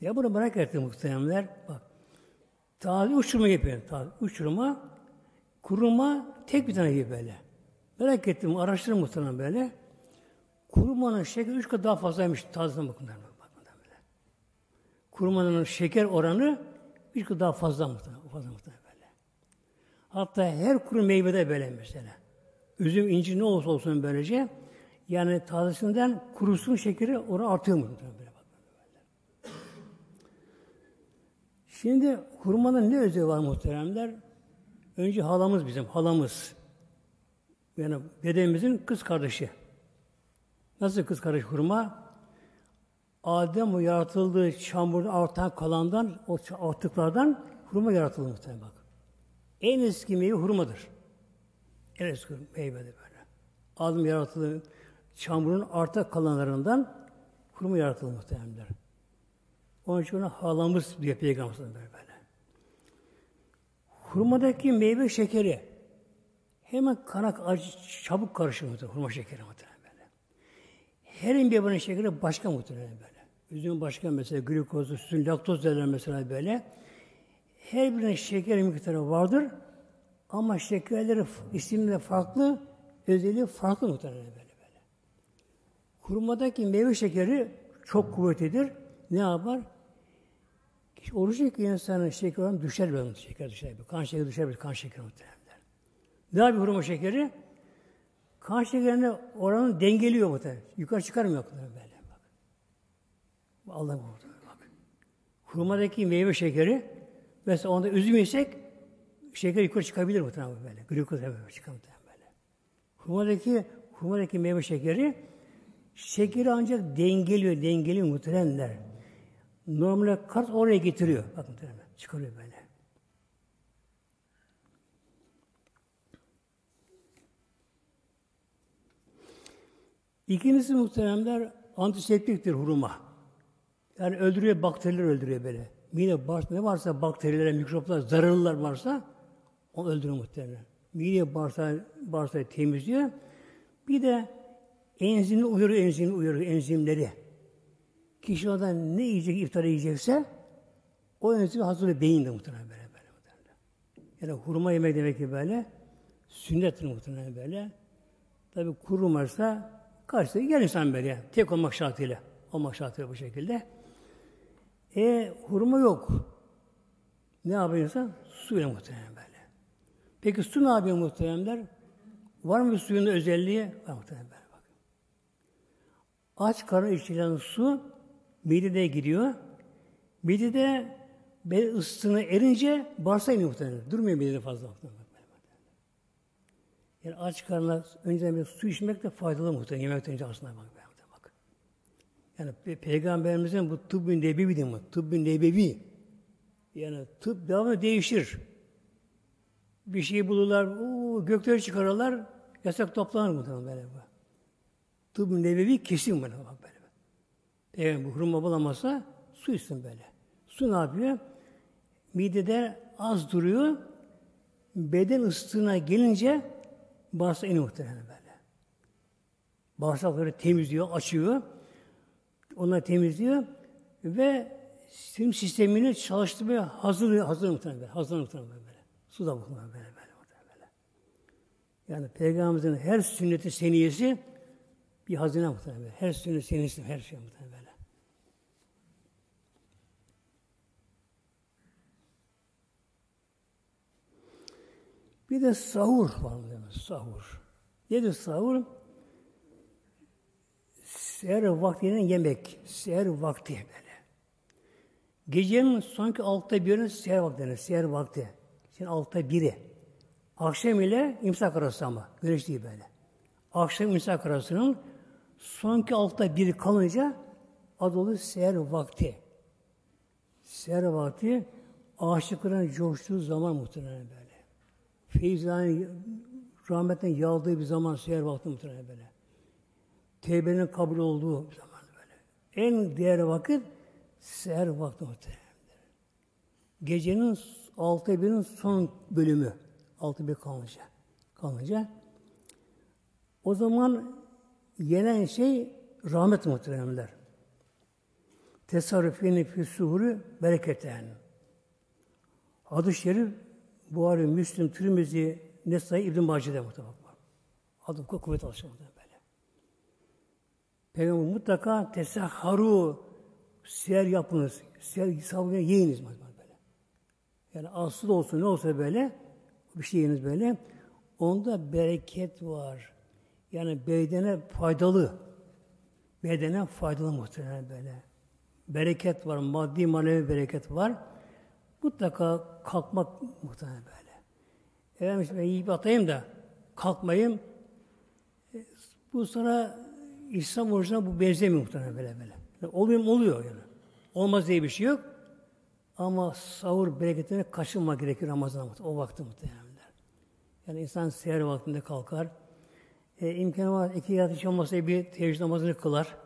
Ya bunu merak ettim muhtemelenler. Bak. Taze uçurma yapıyor. Taze uçurma, kuruma tek bir tane gibi böyle. Merak ettim, araştırdım muhtemelen böyle. Kurumanın şekeri üç kat daha fazlaymış tazeden bakımdan. böyle. Kurumanın şeker oranı üç kat daha fazla muhtemelen. Fazla muhtemelen böyle. Hatta her kuru meyvede böyle mesela. Üzüm, incir ne olursa olsun böylece yani tazesinden kurusun şekeri orada artıyor mu? Böyle bak. Şimdi hurmanın ne özelliği var muhteremler? Önce halamız bizim, halamız. Yani dedemizin kız kardeşi. Nasıl kız kardeş hurma? Adem o yaratıldığı çamurun altından kalandan, o atıklardan hurma yaratıldı muhtemelen bak. En eski meyve hurmadır. En eski meyvedir böyle. Adem yaratıldığı çamurun arta kalanlarından hurma yaratıldı muhtemelen. Onun için halamız diye Peygamber böyle böyle. Hurmadaki meyve şekeri hemen kanak acı çabuk karışır muhtemelen hurma şekeri muhtemelen böyle. Her meyvenin şekeri başka muhtemelen böyle. Üzüm başka mesela glikoz, sütün laktoz derler mesela böyle. Her birinin şeker miktarı vardır ama şekerleri isimleri farklı, özelliği farklı muhtemelen böyle böyle. Hurmadaki meyve şekeri çok kuvvetlidir. Ne yapar? Oruçluk insanın şeker oranı düşer böyle şeker düşer. Kan şekeri düşer kan şekeri muhtemelen. Ne yapıyor hurma şekeri? Kan şekerine oranı dengeliyor muhtemelen. Yukarı çıkarmıyor böyle. Bak. Allah burada bak. Hurmadaki meyve şekeri mesela onda üzüm yesek şeker yukarı çıkabilir muhtemelen böyle. Glikoz böyle çıkar muhtemelen böyle. Hurmadaki hurmadaki meyve şekeri şekeri ancak dengeliyor, dengeliyor muhtemelenler. Normalde kart oraya getiriyor. Bakın. Çıkarıyor böyle. İkincisi muhteremler antiseptiktir huruma. Yani öldürüyor, bakteriler öldürüyor böyle. Mide bağırsak ne varsa bakteriler, mikroplar, zararlılar varsa onu öldürüyor muhtemelen. Mide bağırsağı, bağırsağı temizliyor. Bir de enzimli uyarıyor, enzimli uyarıyor, enzimleri. Kişi oradan ne yiyecek, iftar yiyecekse o enzimi hazırlıyor beyinde muhtemelen böyle, böyle muhtemelen. Yani hurma yemek demek ki böyle sünnettir muhtemelen böyle. Tabi kurumarsa karşısında gel insan böyle. Tek olmak şartıyla. Olmak şartıyla bu şekilde. E hurma yok. Ne yapıyor insan? Suyla muhtemelen böyle. Peki su ne yapıyor muhteremler? Var mı suyun özelliği? Var böyle bak. Aç karın içilen su midede gidiyor. Midede bel ısısını erince bağırsağa iniyor muhtemelen. Durmuyor midede fazla. Yani aç karnına önceden bir su içmek de faydalı muhtemelen. Yemekten önce aslında bak. bak. Yani Pe Peygamberimizin bu tıbbün nebevi değil mi? Tıbbün nebevi. Yani tıp devamlı değişir. Bir şey bulurlar, oo, gökleri çıkarırlar, yasak toplanır muhtemelen böyle. Tıbbün nebevi kesin böyle bak böyle. Eğer hurma bulamazsa su içsin böyle. Su ne yapıyor? Midede az duruyor. Beden ıslığına gelince bağırsak iniyor muhtemelen böyle. Bağırsakları temizliyor, açıyor. Onları temizliyor ve sinir sistemini çalıştırmaya hazırlıyor, hazır muhtemelen böyle. Hazır muhtemelen böyle. Su da muhtemelen böyle, böyle, böyle. Yani Peygamberimizin her sünneti seniyesi bir hazine muhtemelen böyle. Her sünnet seniyesi, her şey muhtemelen böyle. Bir de sahur var mı Sahur. Nedir sahur? Seher vaktinin yemek. Seher vakti böyle. Gecenin sonki altta birinin seher vakti. Seher vakti. Şimdi altta biri. Akşam ile imsak arası ama. Güneş değil böyle. Akşam imsak arasının sonki altta biri kalınca adı olur seher vakti. Seher vakti aşıkların coştuğu zaman muhtemelen böyle feyizlerin rahmetten yağdığı bir zaman seher vakti muhtemelen böyle. Tevbenin kabul olduğu bir zaman böyle. En değerli vakit seher vakti muhtemelen. Gecenin altı birinin son bölümü. Altı bir kalınca. Kalınca. O zaman yenen şey rahmet muhteremler. Tesarrufini fi suhuru bereketen. Hadis-i şerif Buhari, Müslim, Tirmizi, Nesai, İbn-i Mace'de muhtemelen. Adım kuvvet alışıyor böyle. Peygamber mutlaka tesahharu siyer yapınız. Siyer sabrını yiyiniz böyle. Yani aslı da olsun ne olsa böyle bir şey yiyiniz böyle. Onda bereket var. Yani bedene faydalı. Bedene faydalı muhtemelen böyle. Bereket var. Maddi manevi bereket var. mutlaka kalkmak muhtemelen böyle. Efendim işte ben yiyip atayım da kalkmayayım. E, bu sana İslam orucuna bu benzemiyor muhtemelen böyle böyle. Yani oluyor? Oluyor yani. Olmaz diye bir şey yok. Ama sahur bereketine kaçınma gerekiyor Ramazan o vakti muhtemelen. Yani insan seher vaktinde kalkar. E, imkanı var. iki yat hiç olmasa bir teheccüd namazını kılar.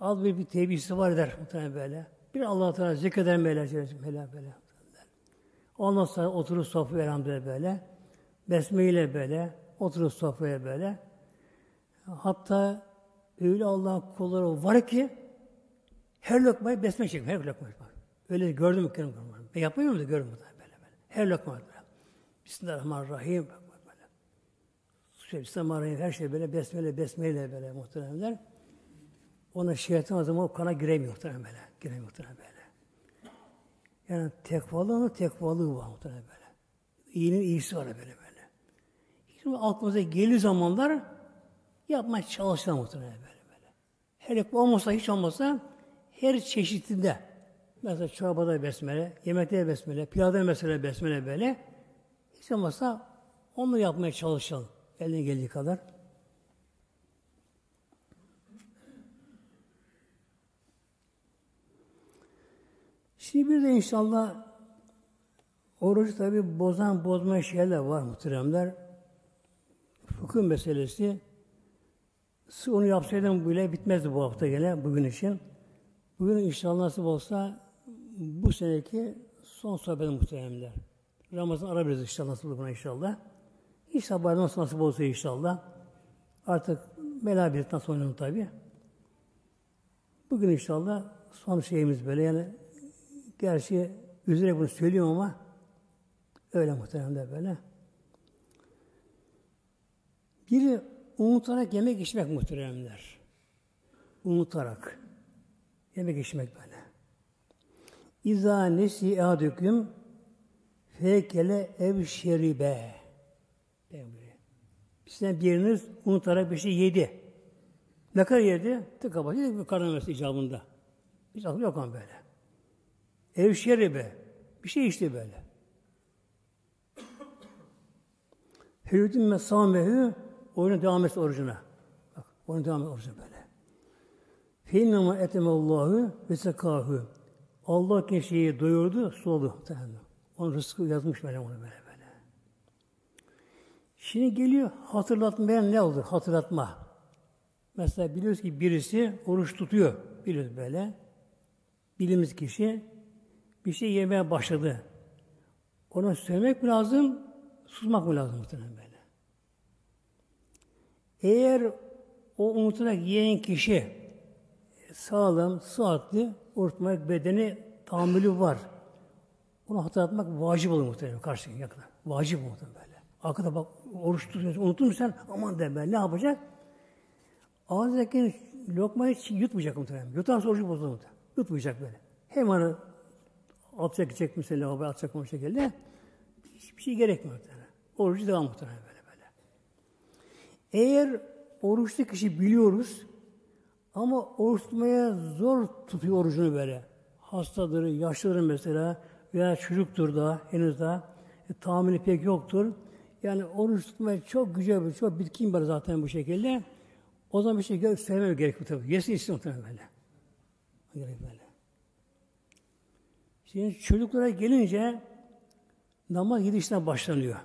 Az bir, bir tevbisi var der muhtemelen böyle. Bir Allah Teala zikreder böyle, böyle, böyle. Ondan sonra oturur sofraya elhamdülillah böyle. Besmeyle böyle. Oturur sofraya böyle. Hatta öyle Allah'ın kulları var ki her lokmayı besme çekiyor. Her lokmayı. Öyle gördüm mü? Yapmıyor da gördüm böyle böyle. Her lokma. Bismillahirrahmanirrahim. Bismillahirrahmanirrahim. Her şey böyle besmele besmeyle böyle muhteremler. Ona şeytan o o kana giremiyor muhtemelen böyle. Giremiyor muhtemelen böyle. Yani tekvalığının tekvalığı var muhtemelen böyle. İyinin iyisi var böyle böyle. Şimdi aklımıza gelir zamanlar yapmaya çalışalım muhtemelen böyle böyle. Hele olmasa hiç olmasa her çeşitinde mesela çorbada besmele, yemekte besmele, pilavda mesela besmele böyle hiç olmazsa onu yapmaya çalışalım. Eline geldiği kadar. Şimdi bir de inşallah orucu tabi bozan bozma şeyler var muhteremler. Fıkıh meselesi. Onu yapsaydım bile bitmezdi bu hafta gene bugün için. Bugün inşallah nasip olsa bu seneki son sohbet muhteremler. Ramazan ara biraz inşallah nasıl buna inşallah. İnşallah bayram nasıl nasip olsa inşallah. Artık belabiyetten sonra tabi. Bugün inşallah son şeyimiz böyle yani gerçi üzere bunu söylüyorum ama öyle muhtemelen böyle. Biri unutarak yemek içmek muhteremler. Unutarak. Yemek içmek böyle. İza nesi adüküm Fekele ev şeribe. Sizden biriniz unutarak bir şey yedi. Ne kadar yedi? Tıka başı yedi karnı icabında. Hiç aklı yok ama böyle. Ev şeribe. Bir şey içti böyle. Hürdün mesamehü oyuna devam etsin orucuna. Bak, oyuna devam etsin orucuna böyle. Feinnama etemallahu ve sekahü. Allah kişiyi doyurdu, suladı. Onun rızkı yazmış böyle onu böyle. Şimdi geliyor hatırlatmaya ne oldu? Hatırlatma. Mesela biliyoruz ki birisi oruç tutuyor. Biliyoruz böyle. Bilimiz kişi bir şey yemeye başladı. Ona söylemek mi lazım? Susmak mı lazım muhtemelen böyle? Eğer o unutarak yiyen kişi sağlam, sıhhatli, unutmak bedeni tahammülü var. Onu hatırlatmak vacip olur muhtemelen karşı yakına. Vacip muhtemelen böyle. Arkada bak oruç tutuyorsun, unuttun mu sen? Aman de ben ne yapacak? Ağzındaki lokmayı yutmayacak muhtemelen. Yutarsa orucu bozulur muhtemelen. Yutmayacak böyle. Hemen atacak gidecek mesela lavaboya atacak o şekilde. Hiçbir şey gerekmiyor muhtemelen. Orucu devam muhtemelen böyle böyle. Eğer oruçlu kişi biliyoruz ama oruç tutmaya zor tutuyor orucunu böyle. Hastadır, yaşlıdır mesela veya çocuktur da henüz daha e, tahammülü pek yoktur. Yani oruç tutmaya çok güzel bir, çok bitkin var zaten bu şekilde. O zaman bir şey söylemem gerekiyor tabii. Yesin içsin muhtemelen böyle. Gerek böyle. Şimdi çocuklara gelince namaz gidişten başlanıyor.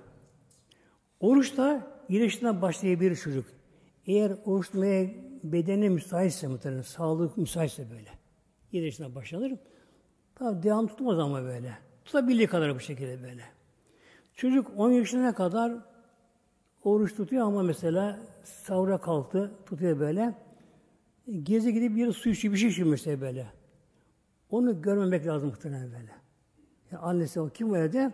Oruç da gidişten başlayabilir çocuk. Eğer oruç tutmaya bedeni müsaitse muhtemelen, sağlık müsaitse böyle. Gidişten başlanır. Tabi devam tutmaz ama böyle. Tutabildiği kadar bu şekilde böyle. Çocuk 10 yaşına kadar oruç tutuyor ama mesela sahura kalktı, tutuyor böyle. Gezi gidip bir su içiyor, bir şey içiyor mesela böyle. Onu görmemek lazım muhtemelen böyle. Yani annesi o kim evde?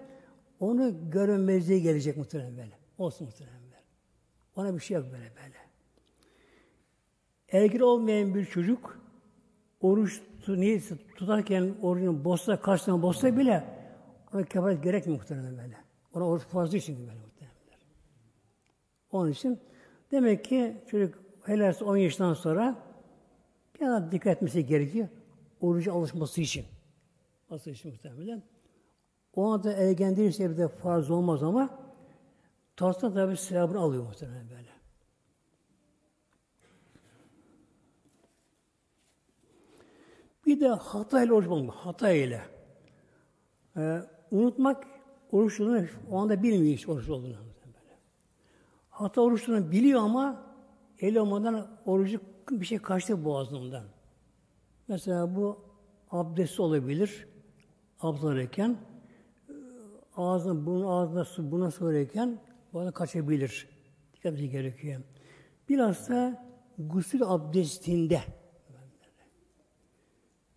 Onu görmemezliğe gelecek muhtemelen böyle. Olsun muhtemelen böyle. Ona bir şey yok böyle böyle. Ergin olmayan bir çocuk oruç neyse tutarken orucunu bozsa, karşısına bozsa bile ona kefaret gerekmiyor muhtemelen böyle. Ona oruç fazla için böyle muhtemelen. Onun için demek ki çocuk helalse 10 yaşından sonra biraz dikkat etmesi gerekiyor. Oruca alışması için. Alışması için muhtemelen. O anda ergen değilse bir de farz olmaz ama Tasla tabi sevabını alıyor muhtemelen böyle. Bir de hata ile oruç bulmak. Hata ile. Ee, unutmak oruç olduğunu o anda bilmiyor hiç oruç olduğunu. Hata oruç olduğunu biliyor ama el olmadan orucu bir şey kaçtı boğazından. Mesela bu abdest olabilir. Abdest ağzına, bunun ağzına su buna söylerken bana kaçabilir. Dikkat etmesi gerekiyor. Biraz da gusül abdestinde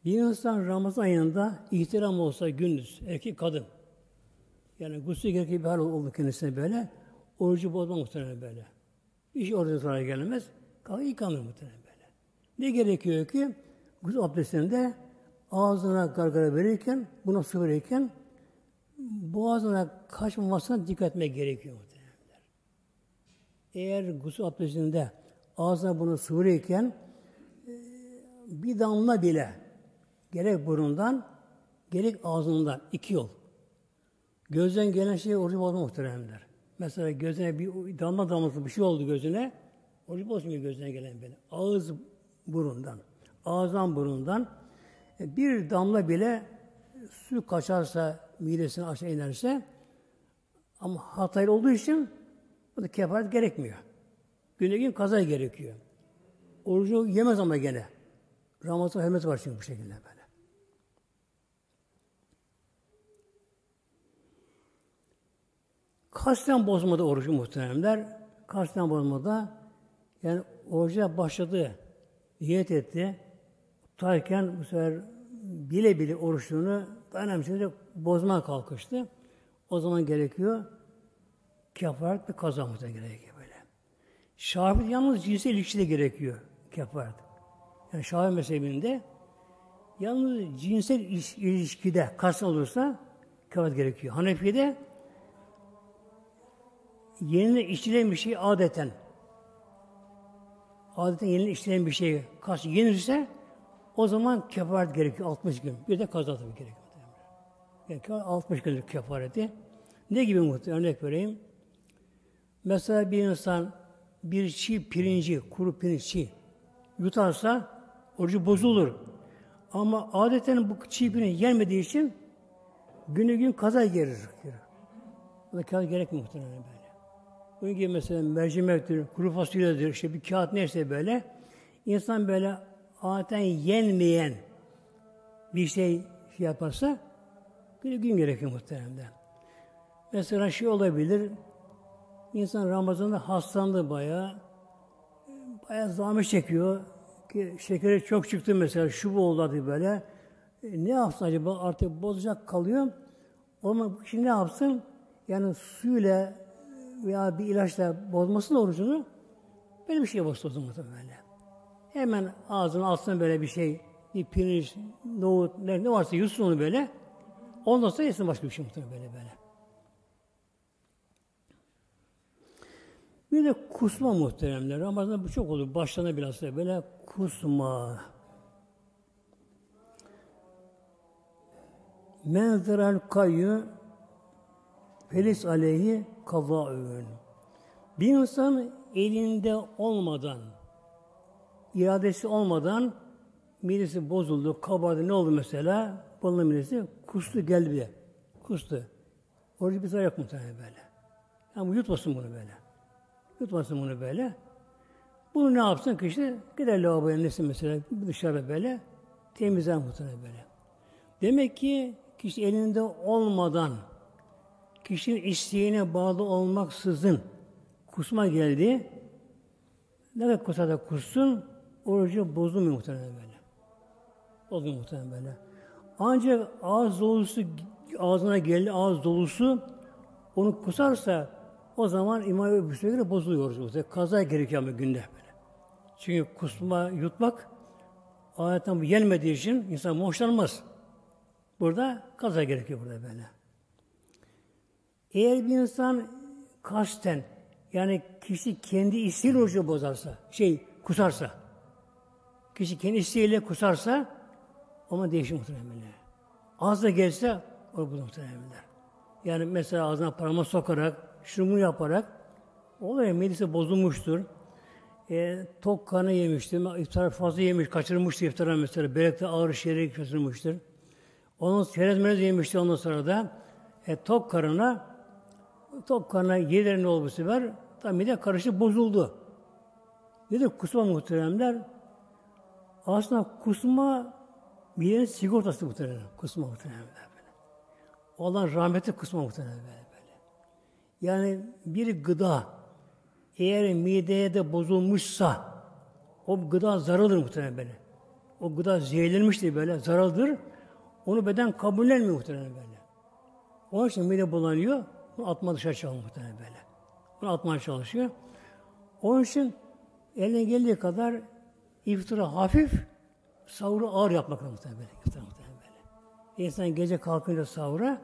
bir insan Ramazan ayında ihtiram olsa gündüz, erkek kadın. Yani gusül gerekli bir hal oldu kendisine böyle. Orucu bozma muhtemelen böyle. Bir şey orada sonra gelmez. Kalk yıkanır muhtemelen böyle. Ne gerekiyor ki? Gusül abdestinde ağzına gargara verirken, buna su verirken boğazına kaçmamasına dikkat etmek gerekiyor muhtemelen. Eğer gusül abdestinde ağzına bunu sıvırırken e, bir damla bile gerek burundan gerek ağzından iki yol. Gözden gelen şey orucu bozma muhteremler. Mesela gözüne bir damla damlası bir şey oldu gözüne. Orucu bozmuyor gözüne gelen böyle. Ağız burundan, ağızdan burundan e, bir damla bile su kaçarsa, midesine aşağı inerse ama hataylı olduğu için bu da kefaret gerekmiyor. Günde gün kaza gerekiyor. Orucu yemez ama gene. Ramazan hürmeti var çünkü bu şekilde böyle. Kasten bozmadı orucu muhteremler. Kasten bozmada yani oruca başladı, niyet etti. Tutarken bu sefer bile bile oruçluğunu dayanamayacaksın bozma kalkıştı. O zaman gerekiyor kefaret ve kaza gerekiyor böyle. Şafir yalnız cinsel ilişki de gerekiyor kefaret. Yani Şafii mezhebinde yalnız cinsel ilişkide kas olursa kefaret gerekiyor. Hanefi'de yenine işlenen bir şey adeten adeten yenine işlenen bir şey kas yenirse o zaman kefaret gerekiyor 60 gün. Bir de kaza tabii gerekiyor. Yani 60 günlük kefareti. Ne gibi muhtemelen örnek vereyim. Mesela bir insan bir çiğ pirinci, kuru pirinci yutarsa orucu bozulur. Ama adeten bu çiğ pirinci yenmediği için günü gün kaza gelir. Bu da kağıt gerekmiyor muhtemelen böyle. Bunun gibi mesela mercimektir, kuru fasulyedir, işte bir kağıt neyse böyle. insan böyle adeten yenmeyen bir şey, şey yaparsa bir gün gerekiyor muhtemelen. Mesela şey olabilir, insan Ramazan'da hastalandı bayağı, bayağı zahmet çekiyor, ki şekeri çok çıktı mesela, şu bu oldu böyle. E, ne yapsın acaba? Artık bozacak kalıyor. Ama şimdi ne yapsın? Yani suyla veya bir ilaçla bozmasın orucunu böyle bir şey bozdu böyle. Hemen ağzına alsın böyle bir şey, bir pirinç, nohut, ne, ne varsa yutsun onu böyle. Ondan sonra yesin başka bir şey muhtemelen böyle böyle. Bir de kusma muhteremler. Ramazan'da bu çok olur. Başlarına biraz da böyle kusma. Menzeral kayyu felis aleyhi kazâ'ün. Bir insan elinde olmadan, iradesi olmadan midesi bozuldu, kabardı, ne oldu mesela? Balının midesi kustu geldi bir Kustu. Orucu bir zarar yok muhtemelen böyle. Ama yutmasın bunu böyle. Yutmasın bunu böyle. Bunu ne yapsın kişi? Gider lavaboya nesin mesela dışarıda böyle. Temizler muhtemelen böyle. Demek ki kişi elinde olmadan kişinin isteğine bağlı olmaksızın kusma geldi. Ne kadar kusa da kussun orucu bozulmuyor muhtemelen böyle. Bozulmuyor muhtemelen böyle. Ancak ağız dolusu ağzına geldi ağız dolusu onu kusarsa o zaman İmam Ebu göre bozuluyoruz. Kaza gerekiyor ama günde böyle. Çünkü kusma, yutmak ayetten yenmediği için insan hoşlanmaz. Burada kaza gerekiyor burada böyle. Eğer bir insan kasten yani kişi kendi isteğiyle orucu bozarsa, şey kusarsa, kişi kendi isteğiyle kusarsa ama değişir muhtemelen. Az da gelse o bu muhtemelen. Yani mesela ağzına parmağı sokarak, şunu yaparak oluyor. Midesi bozulmuştur. E, tok kanı yemiştir. İftar fazla yemiş, kaçırmıştır iftara mesela. Belki ağır şehri kaçırmıştır. Onun çerez merez yemişti ondan sonra da e, tok karına tok karına yediler ne oldu bu sefer? Tabi mide karışık bozuldu. Nedir kusma muhteremler? Aslında kusma midenin sigortası muhteremler. Kusma muhteremler böyle. Olan rahmeti kusma muhteremler böyle. Yani bir gıda eğer mideye de bozulmuşsa o gıda zararlıdır muhtemelen böyle. O gıda zehirlenmiştir böyle, zararlıdır. Onu beden kabullenmiyor muhtemelen böyle. Onun için mide bulanıyor, bunu atma dışarı çıkıyor muhtemelen böyle. Bunu atmaya çalışıyor. Onun için eline geldiği kadar iftira hafif, sahuru ağır yapmak muhtemelen böyle. İftira muhtemelen böyle. İnsan gece kalkınca sahura,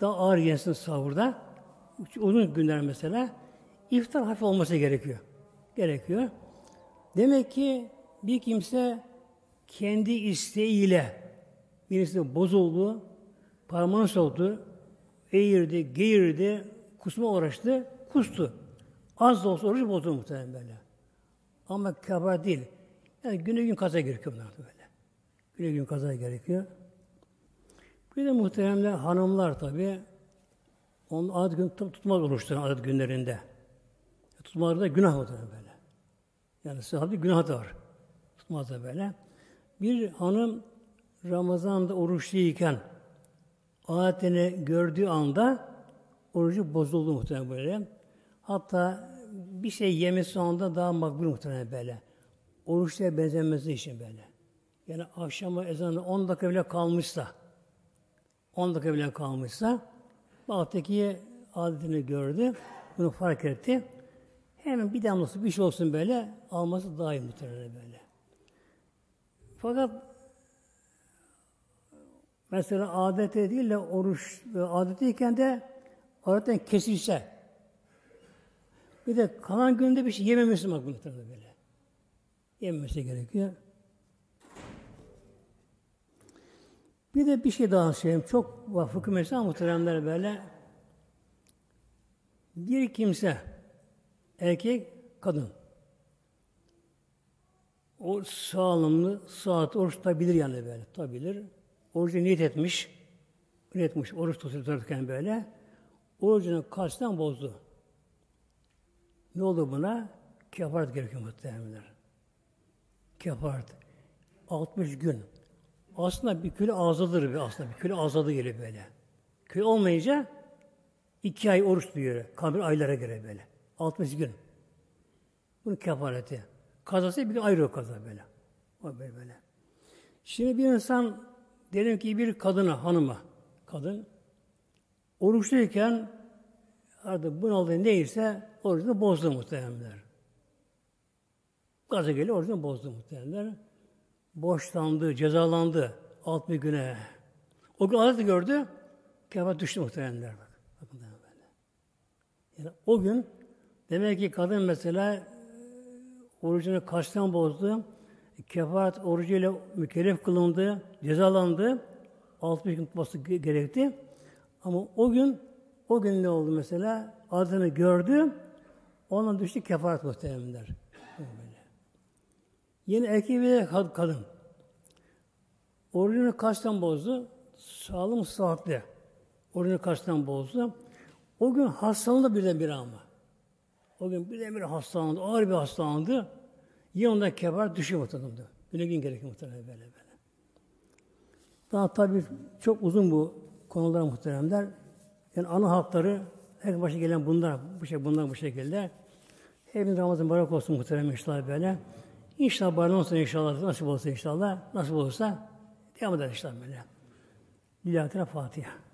daha ağır yesin sahurda. Uzun günler mesela, iftar hafif olması gerekiyor. Gerekiyor. Demek ki bir kimse kendi isteğiyle birisi bozuldu, parmağını soktu, eğirdi, geğirdi, kusma uğraştı, kustu. Az da olsa oruç bozuldu muhtemelen böyle. Ama kabar değil. Yani güne gün kaza gerekiyor bunlar böyle. Güne gün kaza gerekiyor. Bir de muhteremler hanımlar tabi onun adet gün tutmaz oruçların adet günlerinde. Tutmaları da günah olur böyle. Yani sahabe günah da var. Tutmaz da böyle. Bir hanım Ramazan'da oruçluyken adetini gördüğü anda orucu bozuldu muhtemelen böyle. Hatta bir şey yemesi anda daha makbul muhtemelen böyle. Oruçluya benzemesi için böyle. Yani akşama ezanı 10 dakika bile kalmışsa 10 dakika bile kalmışsa Baktaki adetini gördü. Bunu fark etti. Hemen bir damlası bir şey olsun böyle alması daha iyi muhtemelen böyle. Fakat mesela adete değil de oruç adetiyken de adetten kesilse bir de kalan günde bir şey yememesi makbul muhtemelen böyle. Yememesi gerekiyor. Bir de bir şey daha söyleyeyim. Çok fıkıh mesela muhteremler böyle. Bir kimse, erkek, kadın. O sağlamlı, saat oruç tutabilir yani böyle. Tutabilir. Orucu niyet etmiş. Niyet etmiş. Oruç tutarken böyle. Orucunu kaçtan bozdu. Ne oldu buna? Kefaret gerekiyor muhtemelenler. Kefaret. 60 gün. Aslında bir kilo azadır bir aslında. Bir kilo azadı gelir böyle. Kilo olmayınca iki ay oruç tutuyor. Kabir aylara göre böyle. 60 gün. Bunun kefareti. Kazası bir ayrı o kaza böyle. O böyle böyle. Şimdi bir insan diyelim ki bir kadına, hanıma, kadın oruçluyken artık bunaldığı neyse orucunu bozdu muhtemelenler. Gaza geliyor, orucunu bozdu muhtemelenler borçlandı, cezalandı alt bir güne. O gün adeti gördü, kıyafet düştü muhtemelenler. Bakın böyle. Yani o gün demek ki kadın mesela e, orucunu kaçtan bozdu, kefaret orucuyla mükellef kılındı, cezalandı, altı gün tutması gerekti. Ama o gün, o gün ne oldu mesela? Adını gördü, ona düştü kefaret muhtemelenler. Yine erkek ve kadın. Orucunu kaçtan bozdu? Sağlam saatli. Orucunu kaçtan bozdu? O gün hastalandı birdenbire ama. O gün birdenbire hastalandı. Ağır bir hastalandı. Yine ondan kebar düşüyor muhtemelen. Güne gün gerekiyor muhtemelen böyle böyle. Daha tabii çok uzun bu konular muhteremler. Yani ana hakları her başa gelen bunlar, bu şey bunlar bu şekilde. Hepimiz Ramazan barak olsun muhterem inşallah böyle. İnşallah bana olsa inşallah, nasip olsa inşallah, nasip olursa devam eder inşallah böyle. Lillahi Fatiha.